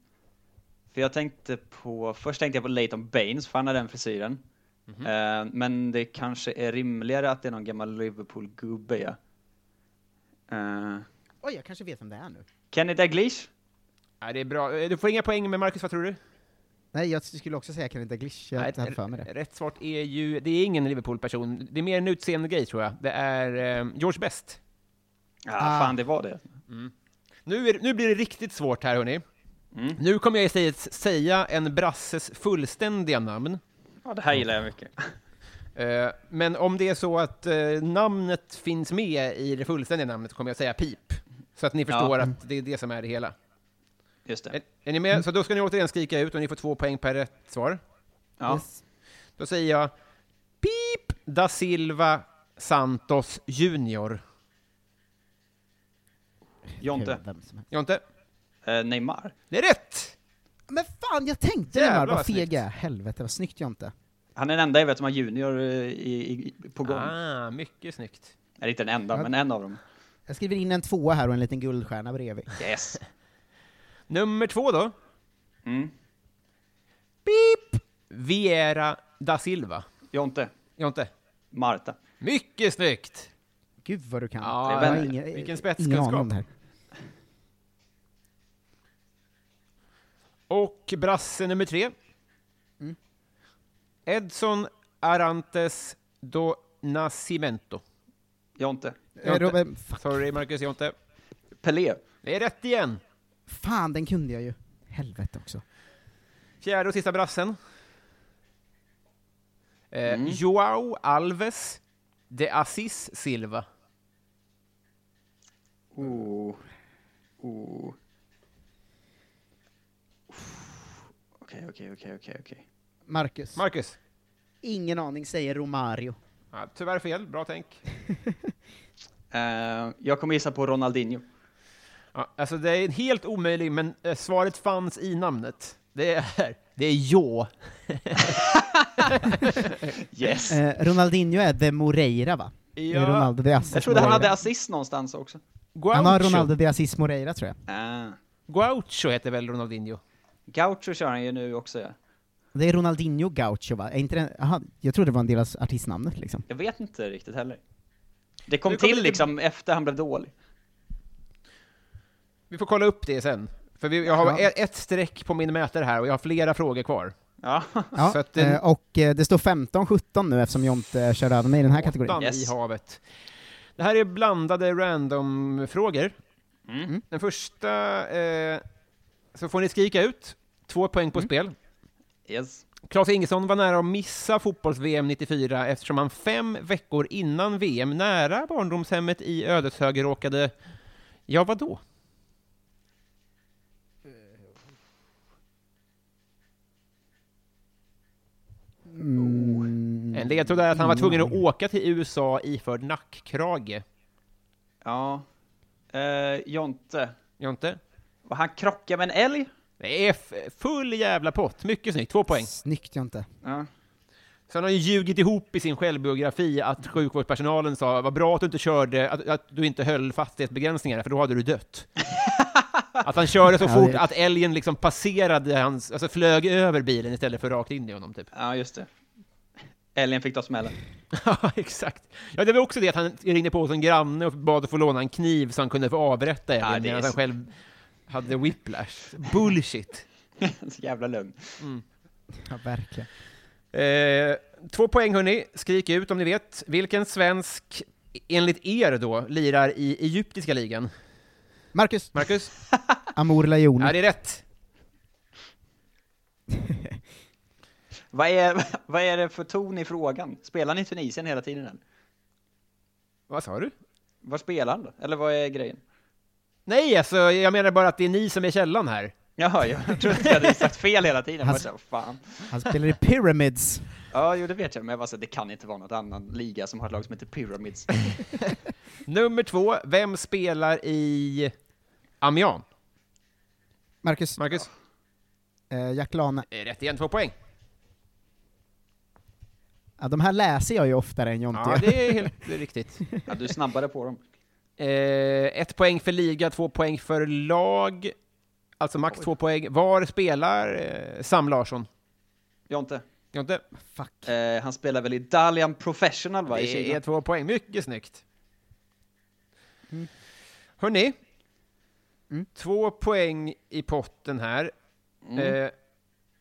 För jag tänkte på, först tänkte jag på Leighton Baines, för han har den frisyren.
Mhm.
Eh, men det kanske är rimligare att det är någon gammal Liverpool-gubbe ja. Eh,
Oj, jag kanske vet vem det är nu.
Kenny Dalglish?
Ja, det är bra. Eh, Du får inga poäng med Marcus, vad tror du?
Nej, jag skulle också säga Kenny Dalglish. Jag
Nej,
för mig det.
Rätt svart är ju, det är ingen Liverpool-person. Det är mer en utseende grej tror jag. Det är eh, George Best.
Ja,
Ah.
fan det var det.
Nu, är, nu blir det riktigt svårt här hörni.
Mm.
Nu kommer jag istället säga en brasses fullständiga namn.
Ja, det här gillar jag mycket. *laughs*
Eh, men om det är så att eh, namnet finns med i det fullständiga namnet kommer jag säga pip. Så att ni förstår
Ja.
att det är det som är det hela.
Just det.
Är, är ni med? Så då ska ni återigen skrika ut och ni får två poäng per rätt svar.
Ja.
Yes.
Då säger jag Pip da Silva Santos Junior.
Jonte.
Vem som helst.
Jonte?
Eh, Neymar.
Det är rätt!
Men fan, jag tänkte
Jävlar
här, vad
vad
feg
snyggt.
jag är. Helvete vad snyggt Jonte.
Han är den enda jag vet som har junior eh, i, i, på gång.
Ah, mycket snyggt.
Eller inte den enda, men en av dem.
Jag skriver in en tvåa här och en liten guldstjärna bredvid.
Yes. *laughs*
Nummer två då.
Mm.
Pip Viera da Silva.
Jonte.
Jonte?
Marta.
Mycket snyggt!
Gud vad du kan.
Ja,
Jag har ingen,
vilken
ingen
spetskunskap.
här.
Och brasse nummer tre.
Mm.
Edson Arantes do Nascimento.
Jonte.
Eh, Robin, fuck.
Sorry Marcus, Jonte.
Pelé.
Det är rätt igen.
Fan, den kunde jag ju. Helvete också.
Fjärde och sista brassen. Eh,
Mm.
Joao Alves de Assis Silva.
Oh. Oh. Okej, okej, okej, okej, okej.
Marcus.
Marcus.
Ingen aning, säger Romario.
Ja, tyvärr fel, bra tänk. *laughs*
Eh, jag kommer gissa på Ronaldinho.
Ja, alltså det är helt omöjligt, men eh, svaret fanns i namnet. Det är, det är Jo. *laughs*
yes.
Eh, Ronaldinho är de Moreira va? Det är
Ja.
Ronaldo de Assis
Jag trodde han
Moreira.
hade assist någonstans också.
Han har Ronaldo de Assis Moreira tror jag.
Ah.
Gaucho heter väl Ronaldinho?
Gaucho kör han ju nu också ja.
Det är Ronaldinho Gaucho va? Är inte det, aha, jag trodde det var en del av artistnamnet liksom.
Jag vet inte riktigt heller. Det kom
kommer
till
det-
liksom efter han blev dålig.
Vi får kolla upp det sen. För vi, jag har
Ja.
ett, ett streck på min mätare här och jag har flera frågor kvar.
Ja.
Ja,
Så att det-
eh, och eh, det står 15-17 nu eftersom Jonte körde över mig i den här kategorin.
Åttan i havet. Det här är blandade random-frågor.
Mm.
Den första, eh, så får ni skrika ut. Två poäng
Mm.
på spel.
Yes.
Claes Ingesson var nära att missa fotbolls-VM 94 eftersom han fem veckor innan VM, nära barndomshemmet i Ödeshög, råkade... Ja, vadå?
Mm,
En ledtråd är att han var tvungen att åka till USA iförd nackkrage.
Ja. Eh, Jonte.
Jonte?
Och han krockade med en älg?
Det är f- full jävla pott. Mycket snyggt. Två poäng.
Snyggt Jonte.
Ja.
Så han har ju ljugit ihop i sin självbiografi att sjukvårdspersonalen sa vad bra att du inte körde, att, att du inte höll fastighetsbegränsningarna, för då hade du dött. *laughs* *laughs* att han körde så fort att älgen liksom passerade hans, alltså flög över bilen istället för rakt in i honom typ.
Ja, just det. Älgen fick ta smällen. *laughs*
Ja, exakt. Ja, det var också det att han ringde på en granne och bad att få låna en kniv så han kunde få avrätta älgen
Ja,
medan han
så-
själv hade whiplash. Bullshit. *laughs*
Så jävla lögn.
Ja, verkligen.
Eh, två poäng hörni, skrik ut om ni vet. Vilken svensk, enligt er då, lirar i egyptiska ligan?
Marcus.
Marcus? *laughs*
Amour Lajoni.
Ja, det är rätt. *laughs*
Vad är, *laughs* vad är det för ton i frågan? Spelar ni i Tunisien hela tiden eller?
Vad sa du?
Vad spelar han då? Eller vad är grejen?
Nej, alltså, jag menar bara att det är ni som är källan här.
Jaha, jag trodde jag hade sagt fel hela tiden.
Han-
Bara så, fan.
Han spelar i Pyramids.
Ja, jo det vet jag, men jag så, här, det kan inte vara något annan liga som har ett lag som heter Pyramids.
Nummer två, vem spelar i Amiens?
Marcus.
Marcus?
Eh, Jack Lane.
Eh, Rätt igen, två poäng.
Ja, de här läser jag ju oftare än Jonte.
Ja, det är helt *laughs* riktigt.
Ja, du är snabbare på dem.
Eh, ett poäng för liga, två poäng för lag. Alltså max två poäng. Var spelar eh, Sam Larsson?
Jonte.
Jonte?
Fuck.
Eh, han spelar väl i Dalian Professional va, i
Det är två poäng, mycket snyggt. Hörni, två poäng i potten här.
Mm.
Eh,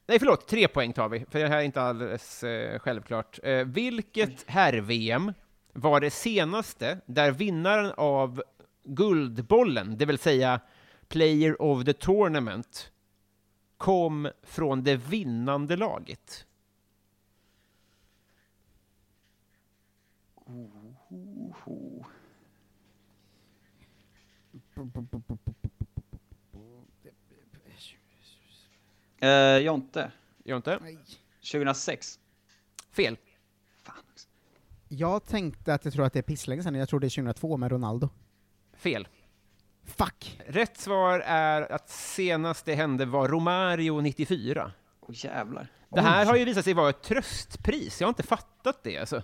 nej, förlåt, tre poäng tar vi, för det här är inte alldeles eh, självklart. Eh, vilket herr-VM var det senaste där vinnaren av Guldbollen, det vill säga Player of the Tournament, kom från det vinnande laget?
Eh, Jonte.
Jonte?
2006.
Fel.
Jag tänkte att jag tror att det är pisslänge sedan, jag tror det är 2002 med Ronaldo.
Fel.
Fuck!
Rätt svar är att senast det hände var Romario 94.
Åh jävlar.
Det här
Oj.
har ju visat sig vara ett tröstpris, jag har inte fattat det alltså.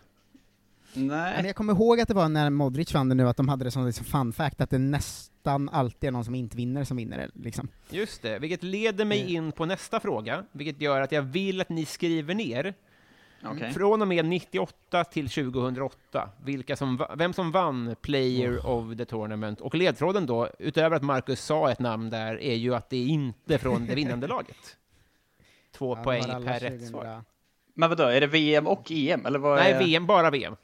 Men
Nej.
jag kommer ihåg att det var när Modric vann det nu, att de hade det som liksom fun fact, att det nästan alltid är någon som inte vinner som vinner det, liksom.
Just det, vilket leder mig in på nästa fråga, vilket gör att jag vill att ni skriver ner
Okej.
från och med 98 till 2008, vilka som, vem som vann Player of the Tournament. Och ledtråden då, utöver att Marcus sa ett namn där, är ju att det är inte från det vinnande *laughs* laget. Två
Ja,
poäng per rätt
2000.
svar.
Men vadå, är det VM och EM? Eller vad
Nej,
är...
VM, bara VM.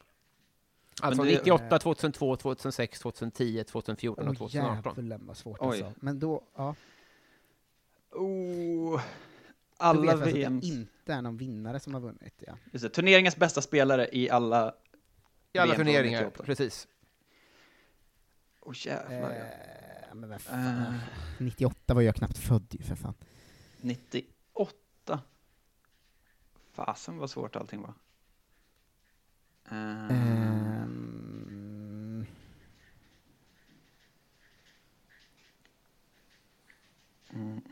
Alltså
Men det-
98, 2002, 2006, 2010, 2014 och
Åh
2018.
jävlar vad svårt
Oj.
alltså. Men då, ja.
Oh,
Då
alla
vet jag att
VM.
det inte är någon vinnare som har vunnit, ja.
Just det, turneringens bästa spelare i alla
I alla
VM
turneringar,
98.
precis.
Åh jävlar. ja.
Eh, men vad fan.
Eh,
98 var jag knappt född ju, för fan.
98. Fasen vad svårt allting var. Mm,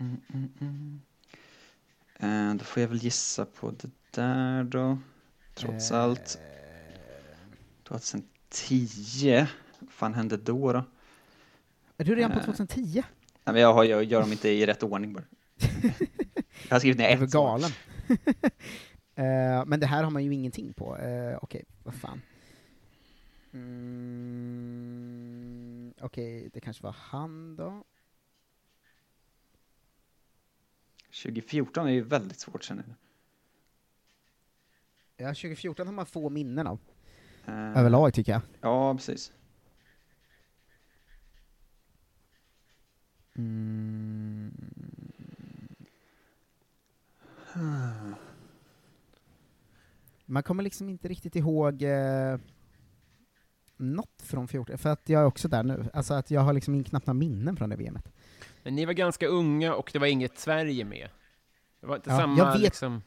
mm, mm. Eh, då får jag väl gissa på det där då. Trots
Eh.
allt. 2010. Vad fan hände då då?
är du redan på
Eh.
2010?
Nej, men jag, har, jag gör dem inte i rätt ordning bara. *laughs* jag har skrivit ner ett svar.
galen. *laughs* Eh, men det här har man ju ingenting på. Uh, Okej, vad fan. Mm, Okej, det kanske var han då?
2014 är ju väldigt svårt känner jag.
Ja, 2014 har man få minnen av.
Eh,
Överlag tycker jag.
Ja, precis.
Mm. Man kommer liksom inte riktigt ihåg eh, något från 14, för att jag är också där nu. Alltså att jag har liksom knappt några minnen från det VMet.
Men ni var ganska unga och det var inget Sverige med. Det var inte
Ja,
samma
jag vet-
liksom...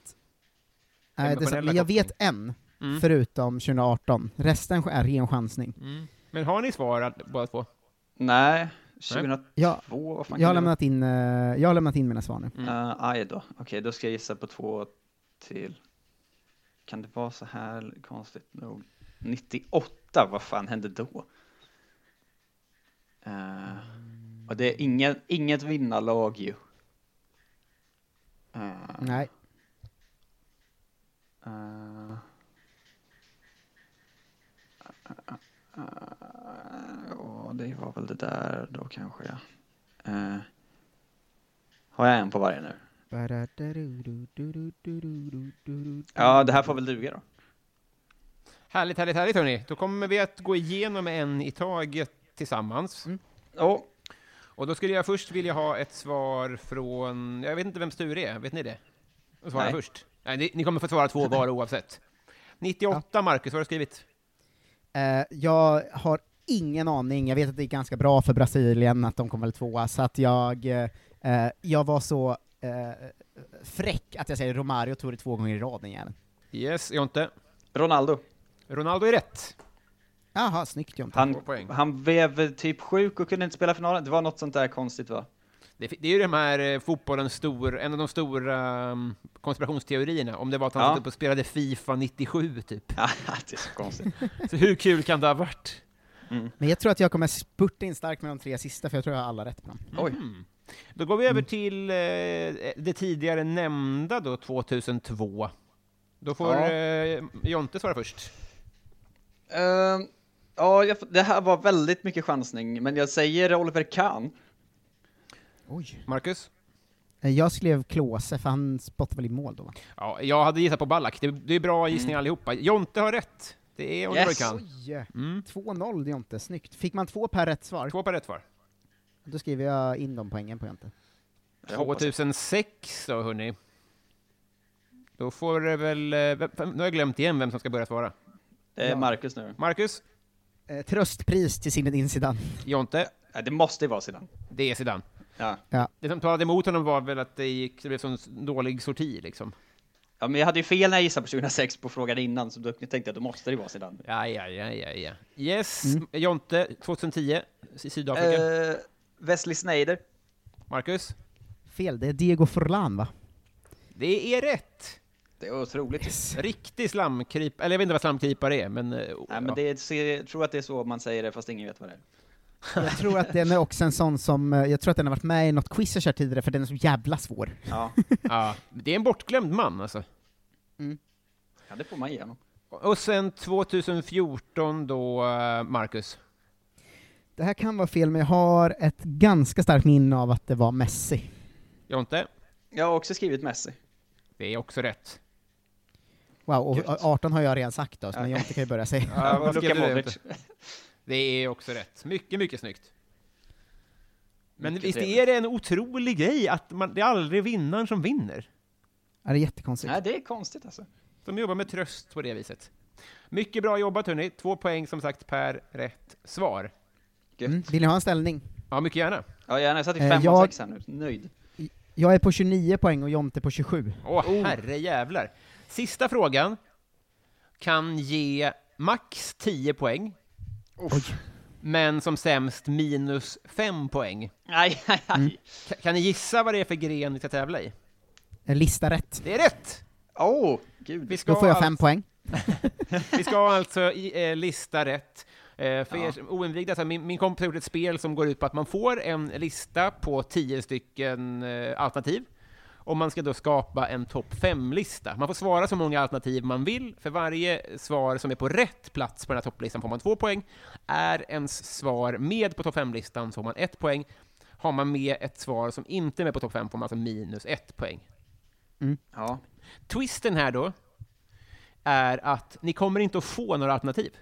Nej, det men jag vet en,
Mm.
förutom 2018. Resten är ren chansning.
Mm. Men har ni svarat båda två?
Nej, 2002,
Ja,
fan
jag har, lämnat in, eh, jag har lämnat in mina svar nu.
vara? Eh, aj då. Okej, då ska jag gissa på två till. Kan det vara så här konstigt nog? 98, vad fan hände då? Eh, och det är inget, inget vinnarlag ju. Eh,
Nej.
eh, Ja, det var väl det där då kanske. Ja. Eh, har jag en på varje nu? Ja, det här får väl duga då.
Härligt, härligt, härligt hörni. Då kommer vi att gå igenom en i taget tillsammans.
Oh.
Och då skulle jag först vilja ha ett svar från, jag vet inte vem Sture är, vet ni det? Svara
Nej.
först. Nej, ni, ni kommer få svara två *laughs* var oavsett. 98, Marcus, vad har du skrivit?
Eh, jag har ingen aning, jag vet att det är ganska bra för Brasilien att de kom väl tvåa, så att jag, eh, jag var så eh, fräck att jag säger Romario tog det två gånger i rad den jäveln.
Yes, Jonte.
Ronaldo.
Ronaldo är rätt.
Jaha, snyggt Jonte.
Han, han blev typ sjuk och kunde inte spela finalen. Det var något sånt där konstigt va?
Det, det är ju de här eh, fotbollens stor, en av de stora um, konspirationsteorierna, om det var att han
Ja.
satt upp och spelade Fifa 97 typ.
Ja, *laughs* det är så konstigt. *laughs*
så hur kul kan det ha varit?
Men jag tror att jag kommer spurta in starkt med de tre sista, för jag tror jag har alla rätt på dem.
Oj.
Mm. Då går vi över till eh, det tidigare nämnda då, 2002. Då får
Ja.
eh, Jonte svara först.
Ehm, ja, jag, det här var väldigt mycket chansning, men jag säger Oliver Kahn.
Oj.
Marcus?
Eh, Jag skrev Klose, för han spottade väl i mål då va?
Ja, jag hade gissat på Ballack. Det, det är bra gissning
Mm.
allihopa. Jonte har rätt. Det är Oliver
Yes.
Kahn. Mm.
2-0 Jonte, snyggt. Fick man två per rätt svar?
Två per rätt svar.
Då skriver jag in de poängen på
det.
2006 då, hörni. Då får det väl... eh, Nu har jag glömt igen vem som ska börja svara.
Det är. Marcus nu.
Marcus?
Eh, tröstpris till Zinedine Zidane.
Jonte?
Ja, det måste ju vara sedan.
Det är Zidane.
Ja.
Ja.
Det som talade emot honom var väl att det, gick, det blev sån dålig sorti liksom.
ja, men jag hade ju fel när jag gissade på 2006 på frågan innan, så då tänkte jag att då måste det vara sedan.
Ja, ja, ja, ja, ja. Yes,
Mm.
Jonte, 2010, i Sydafrika.
Eh, Wesley Sneijder.
Marcus?
Fel, det är Diego Forlan va?
Det är rätt!
Det är otroligt.
Riktig slamkryp, eller jag vet inte vad slamkrypare är, men... eh,
Nej, men
ja.
det är, jag tror att det är så man säger det, fast ingen vet vad det är.
Jag tror att den är också en sån som, eh, jag tror att den har varit med i något quiz jag kört tidigare, för den är så jävla svår.
Ja, *laughs*
ja, det är en bortglömd man alltså.
ja det får man ge honom.
Och sen 2014 då, eh, Marcus.
Det här kan vara fel, men jag har ett ganska starkt minne av att det var Messi.
Jonte?
Jag har också skrivit Messi.
Det är också rätt.
Wow, och
Gött.
18 har jag redan sagt då, så men
Ja.
Jonte kan ju börja säga.
Ja, vad *laughs* skrev du? Det är också rätt. Mycket, mycket snyggt. Men
Mycket
visst
trevligt.
är det en otrolig grej att man, det är aldrig vinnaren som vinner?
Ja, det är jättekonstigt.
Nej, det är konstigt alltså.
De jobbar med tröst på det viset. Mycket bra jobbat hörni. Två poäng som sagt per rätt svar.
Gött.
Mm. Vill ni ha en ställning?
Ja, mycket gärna.
Ja, gärna. Jag satt i
Eh,
5
jag-
och 6 här nu. Nöjd.
Jag är på 29 poäng och Jonte på 27.
Åh, herre jävlar. Sista frågan kan ge max 10 poäng. Men som sämst minus 5 poäng.
Aj, aj, aj.
Mm. Ka- Kan ni gissa vad det är för gren vi ska tävla i?
En lista rätt.
Det är rätt!
Oh, gud.
Vi ska
Då får jag fem
alltså-
poäng. *laughs*
Vi ska alltså i, eh, lista rätt. Eh, för
Ja.
er som oinvigda, så min, min kompis har gjort ett spel som går ut på att man får en lista på 10 stycken eh, alternativ. Och man ska då skapa en topp 5-lista. Man får svara så många alternativ man vill. För varje svar som är på rätt plats på den här topplistan får man två poäng. Är ens svar med på topp 5-listan så får man ett poäng. Har man med ett svar som inte är med på topp 5 får man alltså minus ett poäng.
Ja.
Twisten här då är att ni kommer inte att få några alternativ.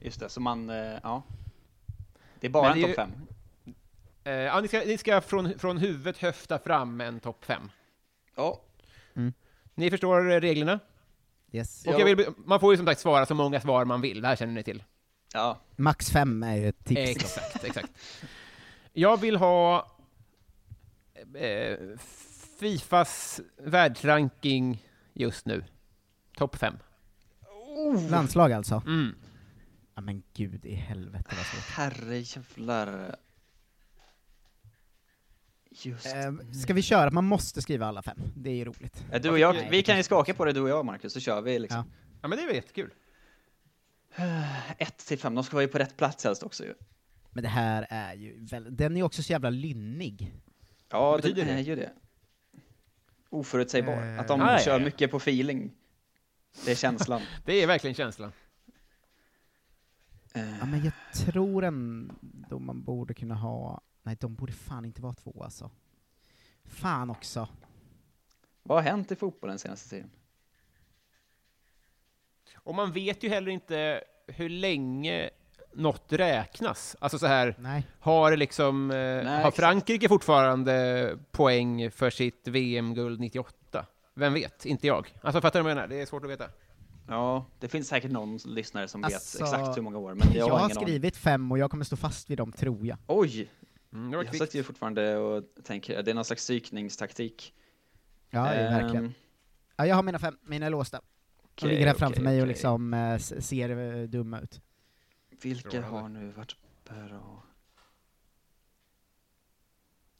Just det, så man, eh, ja. Det är bara
Men
en topp fem.
Eh, ja, ni ska, ni ska från, från huvudet höfta fram en topp 5.
Ja.
Ni förstår eh, reglerna?
Yes.
Och jag vill, man får ju som sagt svara så många svar man vill, det här känner ni till.
Ja.
Max fem är ju ett tips.
Exakt, exakt. Jag vill ha eh, Fifas världsranking just nu. Topp 5.
Landslag alltså?
Mm.
Ja men gud i helvete vad svårt.
Herrejävlar. Just
Eh, ska vi köra? Man måste skriva alla fem. Det är ju roligt.
Ja, Du och jag, vi kan ju skaka på det du och jag Marcus, så kör vi liksom.
Ja men det är väl jättekul. *sighs*
Ett till fem, de ska vara ju på rätt plats helst också ju.
Men det här är ju väl, den är också så jävla lynnig.
Ja,
Vad
det är ju det. Oförutsägbar.
Eh,
Att de
ah, ja,
kör
ja.
mycket på feeling. Det är känslan. *laughs*
Det är verkligen känslan.
Eh,
Ja men jag tror ändå man borde kunna ha, nej de borde fan inte vara två alltså. Fan också.
Vad har hänt i fotbollen senaste tiden?
Och man vet ju heller inte hur länge något räknas. Alltså så här,
Nej.
har liksom, eh, har
exakt.
Frankrike fortfarande poäng för sitt VM-guld 98? Vem vet? Inte jag. Alltså fattar du vad jag menar? Det är svårt att veta.
Ja, det finns säkert någon lyssnare som
Alltså,
vet exakt hur många år, men jag,
Jag
har
har skrivit fem och jag kommer stå fast vid dem tror jag.
Oj!
Mm,
Jag
kvickt.
sitter ju fortfarande och tänker, det är någon slags psykningstaktik.
Ja,
Ehm,
verkligen. Ja, jag har mina fem, mina är låsta. De
okej,
ligger här framför
okej,
mig och liksom s- ser eh, dumma ut.
Vilka har nu varit bra?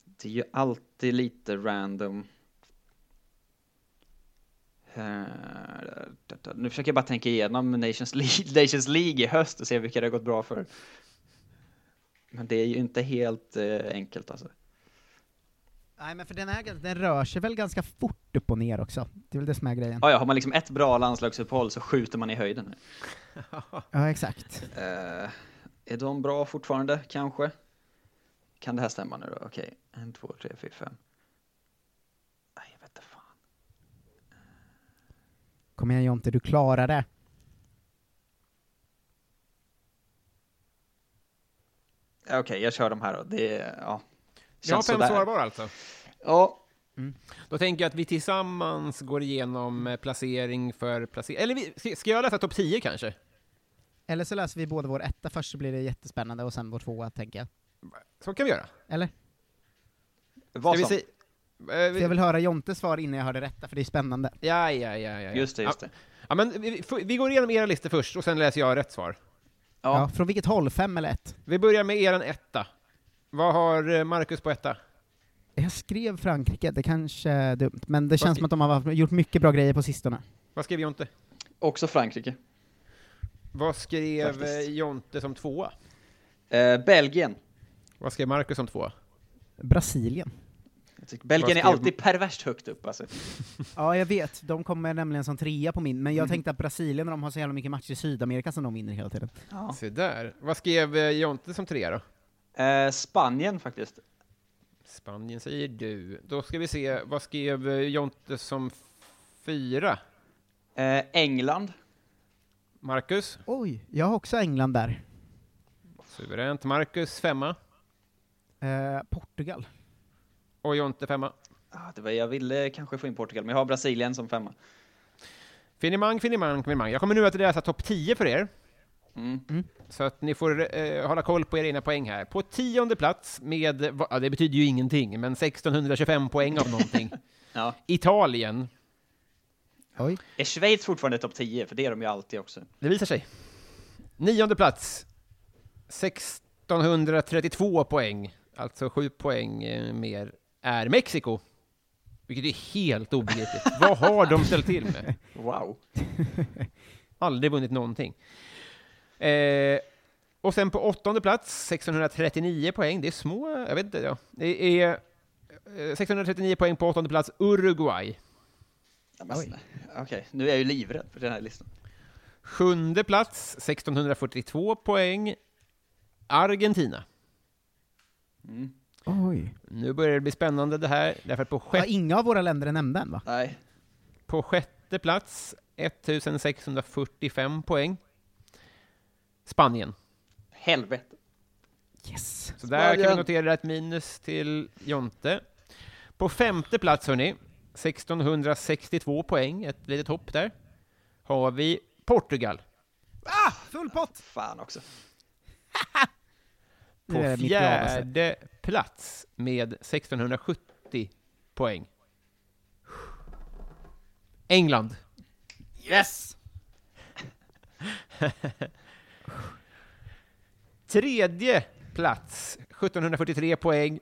Det är ju alltid lite random. Eh, Nu försöker jag bara tänka igenom Nations League, *laughs* Nations League i höst och se vilka det har gått bra för. Men det är ju inte helt eh, enkelt alltså.
Nej men för den, är, den rör sig väl ganska fort upp och ner också. Det är väl det som är grejen.
Ja, ja, har man liksom ett bra landslagsuppehåll så skjuter man i höjden. *laughs*
Ja, exakt.
Eh, är de bra fortfarande, kanske? Kan det här stämma nu då? Okej, en, två, tre, fyra, fem. Nej, jag vet inte fan.
Kom igen Jonte, du klarar det.
Ja, Okej, jag kör de här då. Det är, ja.
Jag har fem svar var alltså.
Ja.
Då tänker jag att vi tillsammans går igenom eh, placering för placering. Eller vi, ska- jag läsa topp 10 kanske?
Eller så läser vi både vår etta först så blir det jättespännande och sen vår tvåa tänker jag.
Så kan vi göra.
Eller?
Vad
Ska vi
som?
se- eh,
För jag vill höra Jontes svar innan jag hör det rätta, för det är spännande.
Ja, ja, ja, ja. ja.
Just det, just
ja.
det.
Ja, men vi, vi- går igenom era listor först och sen läser jag rätt svar.
Ja. från vilket håll? Fem eller ett?
Vi börjar med eran etta. Vad har eh, Marcus på etta?
Jag skrev Frankrike, det kanske är dumt, men det känns
skri-
som att de har gjort mycket bra grejer på sistone.
Vad skrev Jonte?
Också Frankrike.
Vad skrev
Faktiskt.
eh, Jonte som tvåa?
Eh, Belgien.
Vad skrev Marcus som tvåa?
Brasilien.
Belgien är alltid perverst högt upp alltså.
Ja, jag vet. De kommer nämligen som trea på min, men jag
Mm.
tänkte att Brasilien, när de har så jävla mycket matcher i Sydamerika som de vinner hela tiden.
Ja.
Se där. Vad skrev eh, Jonte som trea då?
Eh, Spanien faktiskt.
Spanien säger du. Då ska vi se, vad skrev eh, Jonte som fyra?
Eh, England.
Marcus?
Oj, jag har också England där.
Suveränt. Marcus femma.
Eh, Portugal.
Och Jonte femma.
Ah, det var, jag ville kanske få in Portugal, men jag har Brasilien som femma.
Finemang, finemang, finemang. Jag kommer nu att läsa topp 10 för er.
Mm.
Så att ni får eh, hålla koll på era egna poäng här. På tionde plats med, va- ja, det betyder ju ingenting, men 1625 poäng av någonting. *laughs*
Ja.
Italien.
Oj.
Är Schweiz fortfarande topp 10? För det är de ju alltid också.
Det visar sig. Nionde plats. 1632 poäng, alltså sju poäng eh, mer, är Mexiko. Vilket är helt obegripligt. Vad har de ställt till med? *laughs*
Wow. *laughs*
Aldrig vunnit någonting. Eh, och sen på åttonde plats, 639 poäng. Det är små, jag vet inte. Ja. Det är eh, 639 poäng på åttonde plats, Uruguay.
Okej, nu är jag ju livrädd för den här listan.
Sjunde plats, 1642 poäng, Argentina.
Oj.
Nu börjar det bli spännande det här, därför att på
Ja,
sjätte,
inga av våra länder är nämnda än va?
Nej.
på sjätte plats, 1645 poäng, Spanien.
Helvete.
Yes.
Så där kan vi
Spanien.
notera ett minus till Jonte. På femte plats, hörni, 1662 poäng, ett litet hopp där, har vi Portugal.
Ah! Full pott!
Fan också. *laughs*
På fjärde plats med 1670 poäng. England.
Yes! *laughs*
Tredje plats, 1743 poäng,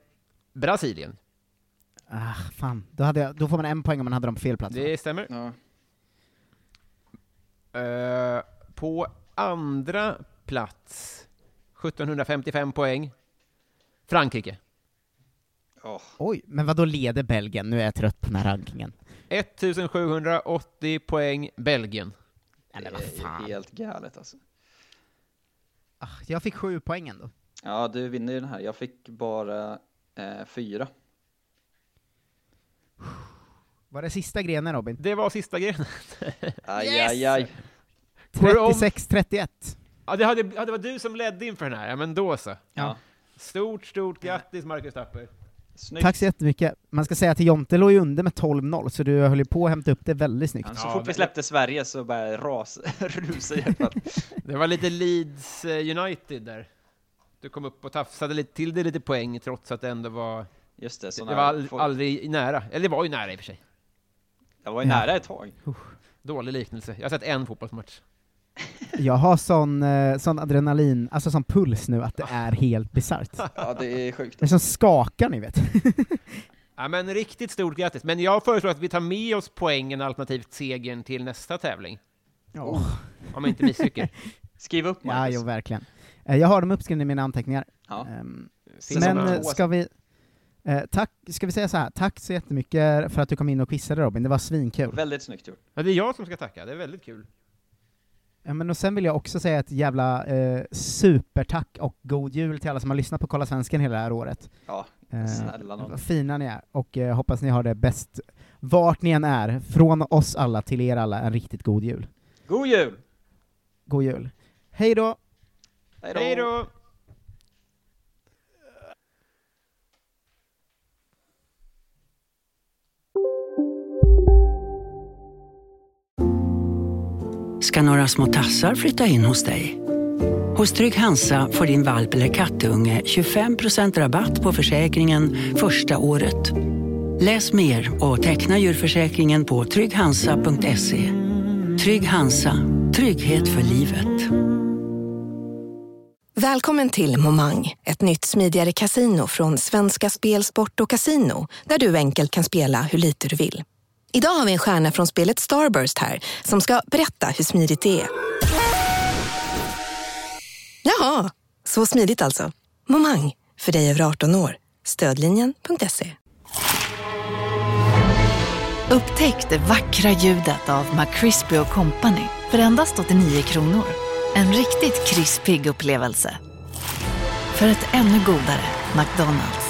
Brasilien.
Ah, fan. Då, hade jag, då får man en poäng om man hade dem på fel plats.
Det stämmer.
Ja.
Eh, på andra plats, 1755 poäng, Frankrike.
Oj, men vad då leder Belgien? Nu är jag trött på den här rankingen.
1780 poäng, Belgien.
Nej, men vad
Det är
fan.
helt galet alltså.
Ah, jag fick sju poäng ändå.
Ja, du vinner ju den här. Jag fick bara eh, fyra.
Var det sista grenen Robin?
Det var sista grenen.
Aj,
Yes!
aj, aj.
Går det om?
36-31.
Ja, det hade, ja, det var du som ledde inför den här, ja men då så.
Ja.
Stort, stort grattis Marcus Tapper.
Snyggt.
Tack så jättemycket. Man ska säga att Jonte låg ju under med 12-0, så du höll ju på att hämta upp det väldigt snyggt.
Ja, så fort vi släppte Sverige så började ras, *laughs* rusa hjärtat.
Det var lite Leeds eh, United där. Du kom upp och tafsade lite till det lite poäng trots att det ändå var...
Just det,
Det var all,
folk-
aldrig nära. Eller det var ju nära i och för sig.
Jag var ju nära ett tag.
Dålig liknelse. Jag har sett en fotbollsmatch.
Jag har sån, eh, sån adrenalin, alltså sån puls nu att det är helt bisarrt. *laughs*
Ja, det är sjukt.
Det är som skakar ni vet. *laughs*
Ja, men riktigt stort grattis. Men jag föreslår att vi tar med oss poängen alternativt segern till nästa tävling.
Ja,
Om inte misslyckas. *laughs*
Skriv upp
ja
Marcus.
jo, verkligen. Eh, Jag har dem uppskrivna i mina anteckningar.
Ja.
Ehm, Men eh, ska vi, eh, tack, ska vi säga så här, tack så jättemycket för att du kom in och quizade Robin, det var svinkul.
Väldigt snyggt gjort.
Ja, det är jag som ska tacka. Det är väldigt kul.
Ja, men och sen vill jag också säga ett jävla eh, supertack och god jul till alla som har lyssnat på Kolla Svensken hela det här året.
Ja,
Eh,
snälla nån.
vad fina ni är, och eh, hoppas ni har det bäst vart ni än är, från oss alla till er alla, en riktigt god jul.
God jul!
God jul.
Hej då!
Hej då!
Ska några små tassar flytta in hos dig. Hos Trygg Hansa får din valp eller kattunge 25% rabatt på försäkringen första året. Läs mer och teckna djurförsäkringen på trygghansa.se. Trygg Hansa, trygghet för livet.
Välkommen till Momang, ett nytt smidigare kasino från Svenska Spel, Sport och Casino, där du enkelt kan spela hur lite du vill. Idag har vi en stjärna från spelet Starburst här, som ska berätta hur smidigt det är. Jaha, så smidigt alltså. Momang, för dig över 18 år. Stödlinjen.se.
Upptäck det vackra ljudet av McCrispy Company för endast 89 kronor. En riktigt krispig upplevelse. För ett ännu godare McDonalds.